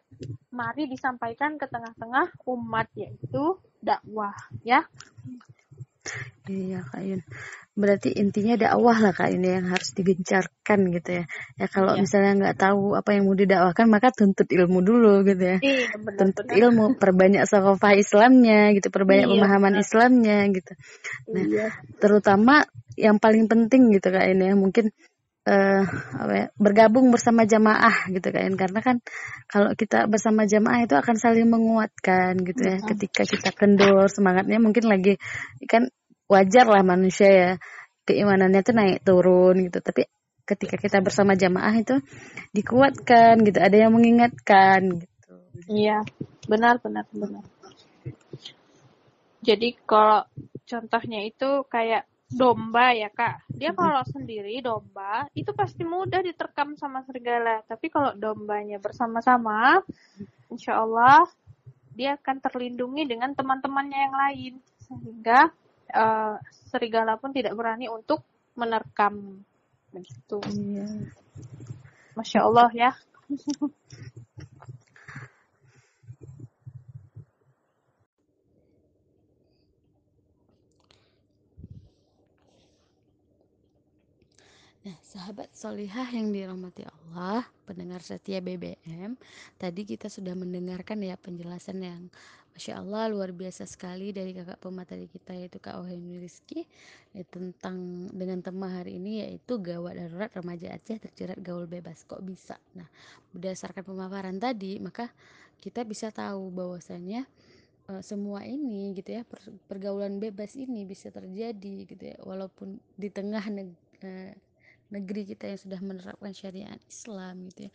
mari disampaikan ke tengah-tengah umat yaitu dakwah ya Iya Kak Yun. Berarti intinya dakwah lah Kak ini yang harus digencarkan gitu ya. Ya kalau iya. misalnya nggak tahu apa yang mau didakwahkan maka tuntut ilmu dulu gitu ya. Iya, benar, tuntut benar. ilmu, perbanyak sakofah Islamnya gitu, perbanyak iya, pemahaman benar. Islamnya gitu. Nah, iya. terutama yang paling penting gitu Kak ini ya mungkin uh, apa ya, bergabung bersama jamaah gitu kan. Karena kan kalau kita bersama jamaah itu akan saling menguatkan gitu ya. Ketika kita kendor semangatnya mungkin lagi kan wajar lah manusia ya keimanannya tuh naik turun gitu. Tapi ketika kita bersama jamaah itu dikuatkan gitu ada yang mengingatkan gitu. Iya benar benar benar. Jadi kalau contohnya itu kayak domba ya kak. Dia kalau sendiri domba itu pasti mudah diterkam sama serigala. Tapi kalau dombanya bersama-sama insya Allah dia akan terlindungi dengan teman-temannya yang lain. Sehingga uh, serigala pun tidak berani untuk menerkam. Begitu. Iya. masya Allah ya Nah, sahabat solihah yang dirahmati Allah, pendengar setia BBM, tadi kita sudah mendengarkan ya penjelasan yang Masya Allah luar biasa sekali dari kakak pemateri kita yaitu Kak Ohemi Rizky ya, tentang dengan tema hari ini yaitu gawat darurat remaja Aceh terjerat gaul bebas. Kok bisa? Nah berdasarkan pemaparan tadi maka kita bisa tahu bahwasanya uh, semua ini gitu ya pergaulan bebas ini bisa terjadi gitu ya walaupun di tengah uh, negeri kita yang sudah menerapkan syariat Islam gitu ya.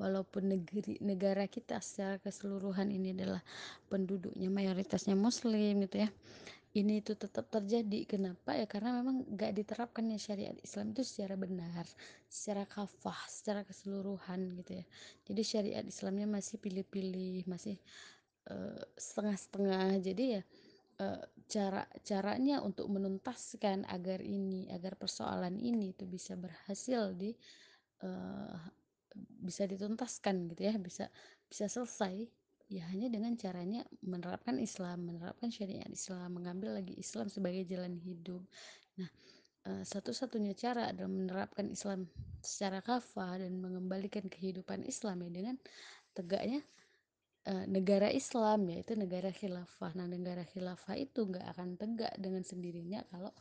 Walaupun negeri negara kita secara keseluruhan ini adalah penduduknya mayoritasnya muslim gitu ya. Ini itu tetap terjadi. Kenapa? Ya karena memang gak diterapkannya syariat Islam itu secara benar secara kafah secara keseluruhan gitu ya. Jadi syariat Islamnya masih pilih-pilih masih uh, setengah-setengah. Jadi ya uh, cara caranya untuk menuntaskan agar ini agar persoalan ini itu bisa berhasil di uh, bisa dituntaskan gitu ya bisa bisa selesai. Ya hanya dengan caranya menerapkan Islam menerapkan syariat Islam mengambil lagi Islam sebagai jalan hidup. Nah uh, satu-satunya cara adalah menerapkan Islam secara kafah dan mengembalikan kehidupan Islam ya dengan tegaknya uh, negara Islam yaitu negara khilafah. Nah, negara khilafah itu nggak akan tegak dengan sendirinya kalau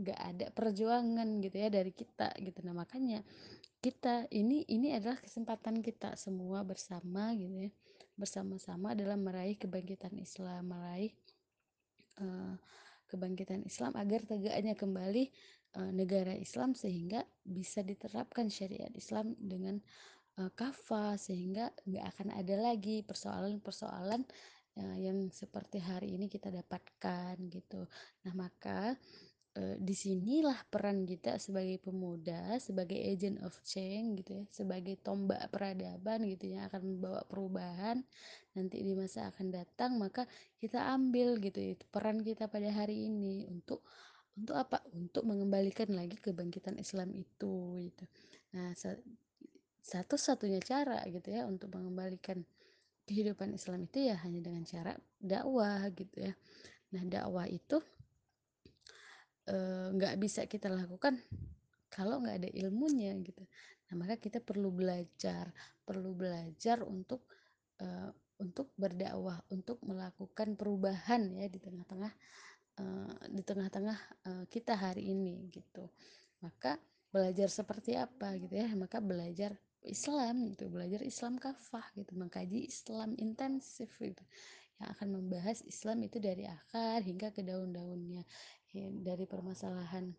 nggak ada perjuangan gitu ya dari kita gitu. Nah, makanya kita ini ini adalah kesempatan kita semua bersama gitu ya bersama-sama dalam meraih kebangkitan Islam meraih uh, kebangkitan Islam agar tegaknya kembali uh, negara Islam sehingga bisa diterapkan syariat Islam dengan uh, kafah sehingga nggak akan ada lagi persoalan-persoalan uh, yang seperti hari ini kita dapatkan gitu. Nah maka uh, di sinilah peran kita sebagai pemuda, sebagai agent of change gitu ya, sebagai tombak peradaban gitu yang akan membawa perubahan nanti di masa akan datang maka kita ambil gitu itu peran kita pada hari ini untuk untuk apa? Untuk mengembalikan lagi kebangkitan Islam itu gitu. Nah, satu-satunya cara gitu ya untuk mengembalikan kehidupan Islam itu ya hanya dengan cara dakwah gitu ya. Nah dakwah itu eh, nggak e, bisa kita lakukan kalau nggak ada ilmunya gitu. Nah maka kita perlu belajar perlu belajar untuk e, untuk berdakwah untuk melakukan perubahan ya di tengah-tengah e, di tengah-tengah e, kita hari ini gitu. Maka belajar seperti apa gitu ya maka belajar Islam gitu belajar Islam kafah gitu mengkaji Islam intensif gitu. Yang akan membahas Islam itu dari akar hingga ke daun-daunnya. Ya, dari permasalahan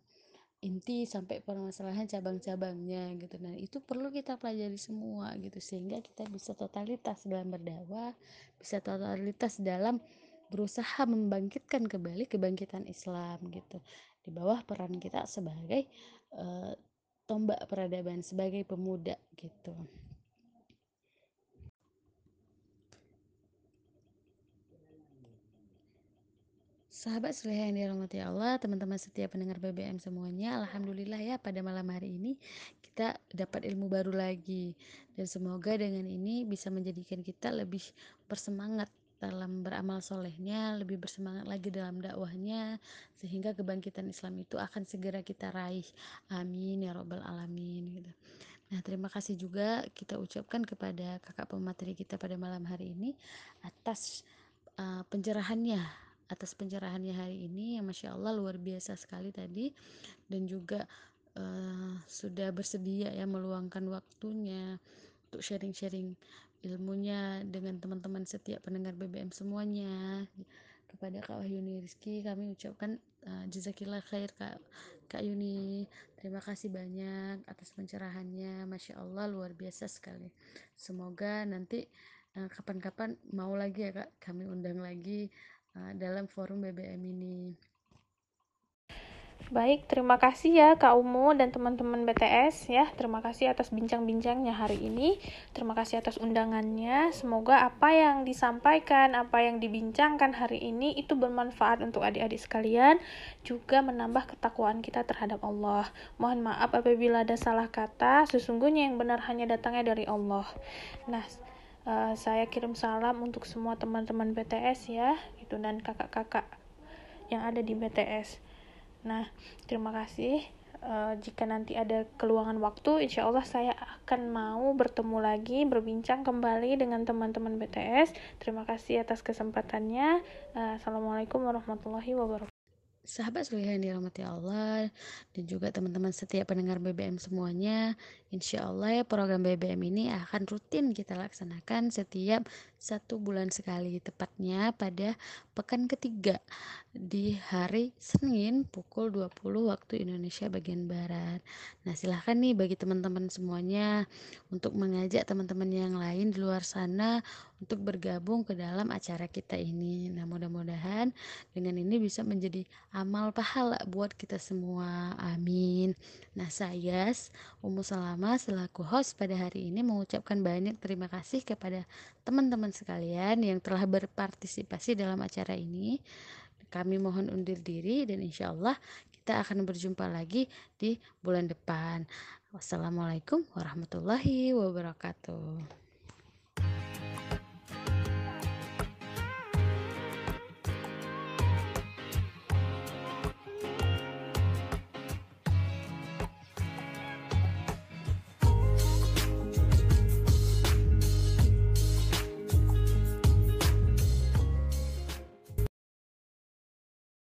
inti sampai permasalahan cabang-cabangnya gitu. Nah itu perlu kita pelajari semua gitu sehingga kita bisa totalitas dalam berdakwah bisa totalitas dalam berusaha membangkitkan kembali kebangkitan Islam gitu. Di bawah peran kita sebagai uh, tombak peradaban sebagai pemuda gitu. Sahabat Sulaiha yang dirahmati Allah, teman-teman setiap pendengar BBM semuanya, Alhamdulillah ya pada malam hari ini kita dapat ilmu baru lagi dan semoga dengan ini bisa menjadikan kita lebih bersemangat dalam beramal solehnya, lebih bersemangat lagi dalam dakwahnya, sehingga kebangkitan Islam itu akan segera kita raih. Amin ya robbal alamin. Gitu. Nah, terima kasih juga kita ucapkan kepada kakak pemateri kita pada malam hari ini atas uh, pencerahannya, atas pencerahannya hari ini yang masya Allah luar biasa sekali tadi dan juga uh, sudah bersedia ya meluangkan waktunya untuk sharing-sharing ilmunya dengan teman-teman setiap pendengar BBM semuanya. Kepada Kak Wahyuni Rizky kami ucapkan uh, jazakillah khair Kak Kak Yuni. Terima kasih banyak atas pencerahannya. Masya Allah luar biasa sekali. Semoga nanti eh, kapan-kapan mau lagi ya Kak kami undang lagi uh, dalam forum BBM ini Baik, terima kasih ya Kak Umu dan teman-teman BTS ya. Terima kasih atas bincang-bincangnya hari ini. Terima kasih atas undangannya. Semoga apa yang disampaikan, apa yang dibincangkan hari ini itu bermanfaat untuk adik-adik sekalian, juga menambah ketakwaan kita terhadap Allah. Mohon maaf apabila ada salah kata, sesungguhnya yang benar hanya datangnya dari Allah. Nah, uh, saya kirim salam untuk semua teman-teman BTS ya, gitu dan kakak-kakak yang ada di BTS. Nah, terima kasih. uh, jika nanti ada keluangan waktu, insya Allah saya akan mau bertemu lagi, berbincang kembali dengan teman-teman BTS. Terima kasih atas kesempatannya. Uh, Assalamualaikum warahmatullahi wabarakatuh sahabat seluruh yang dirahmati Allah dan juga teman-teman setiap pendengar BBM semuanya Insya Allah ya program BBM ini akan rutin kita laksanakan setiap satu bulan sekali tepatnya pada pekan ketiga di hari Senin pukul 20 waktu Indonesia bagian Barat nah silahkan nih bagi teman-teman semuanya untuk mengajak teman-teman yang lain di luar sana untuk bergabung ke dalam acara kita ini. Nah, mudah-mudahan dengan ini bisa menjadi amal pahala buat kita semua. Amin. Nah, saya Ummu Salama selaku host pada hari ini mengucapkan banyak terima kasih kepada sekalian yang telah berpartisipasi dalam acara ini. Kami mohon undur diri dan insya Allah kita akan berjumpa lagi di bulan depan. Wassalamualaikum warahmatullahi wabarakatuh.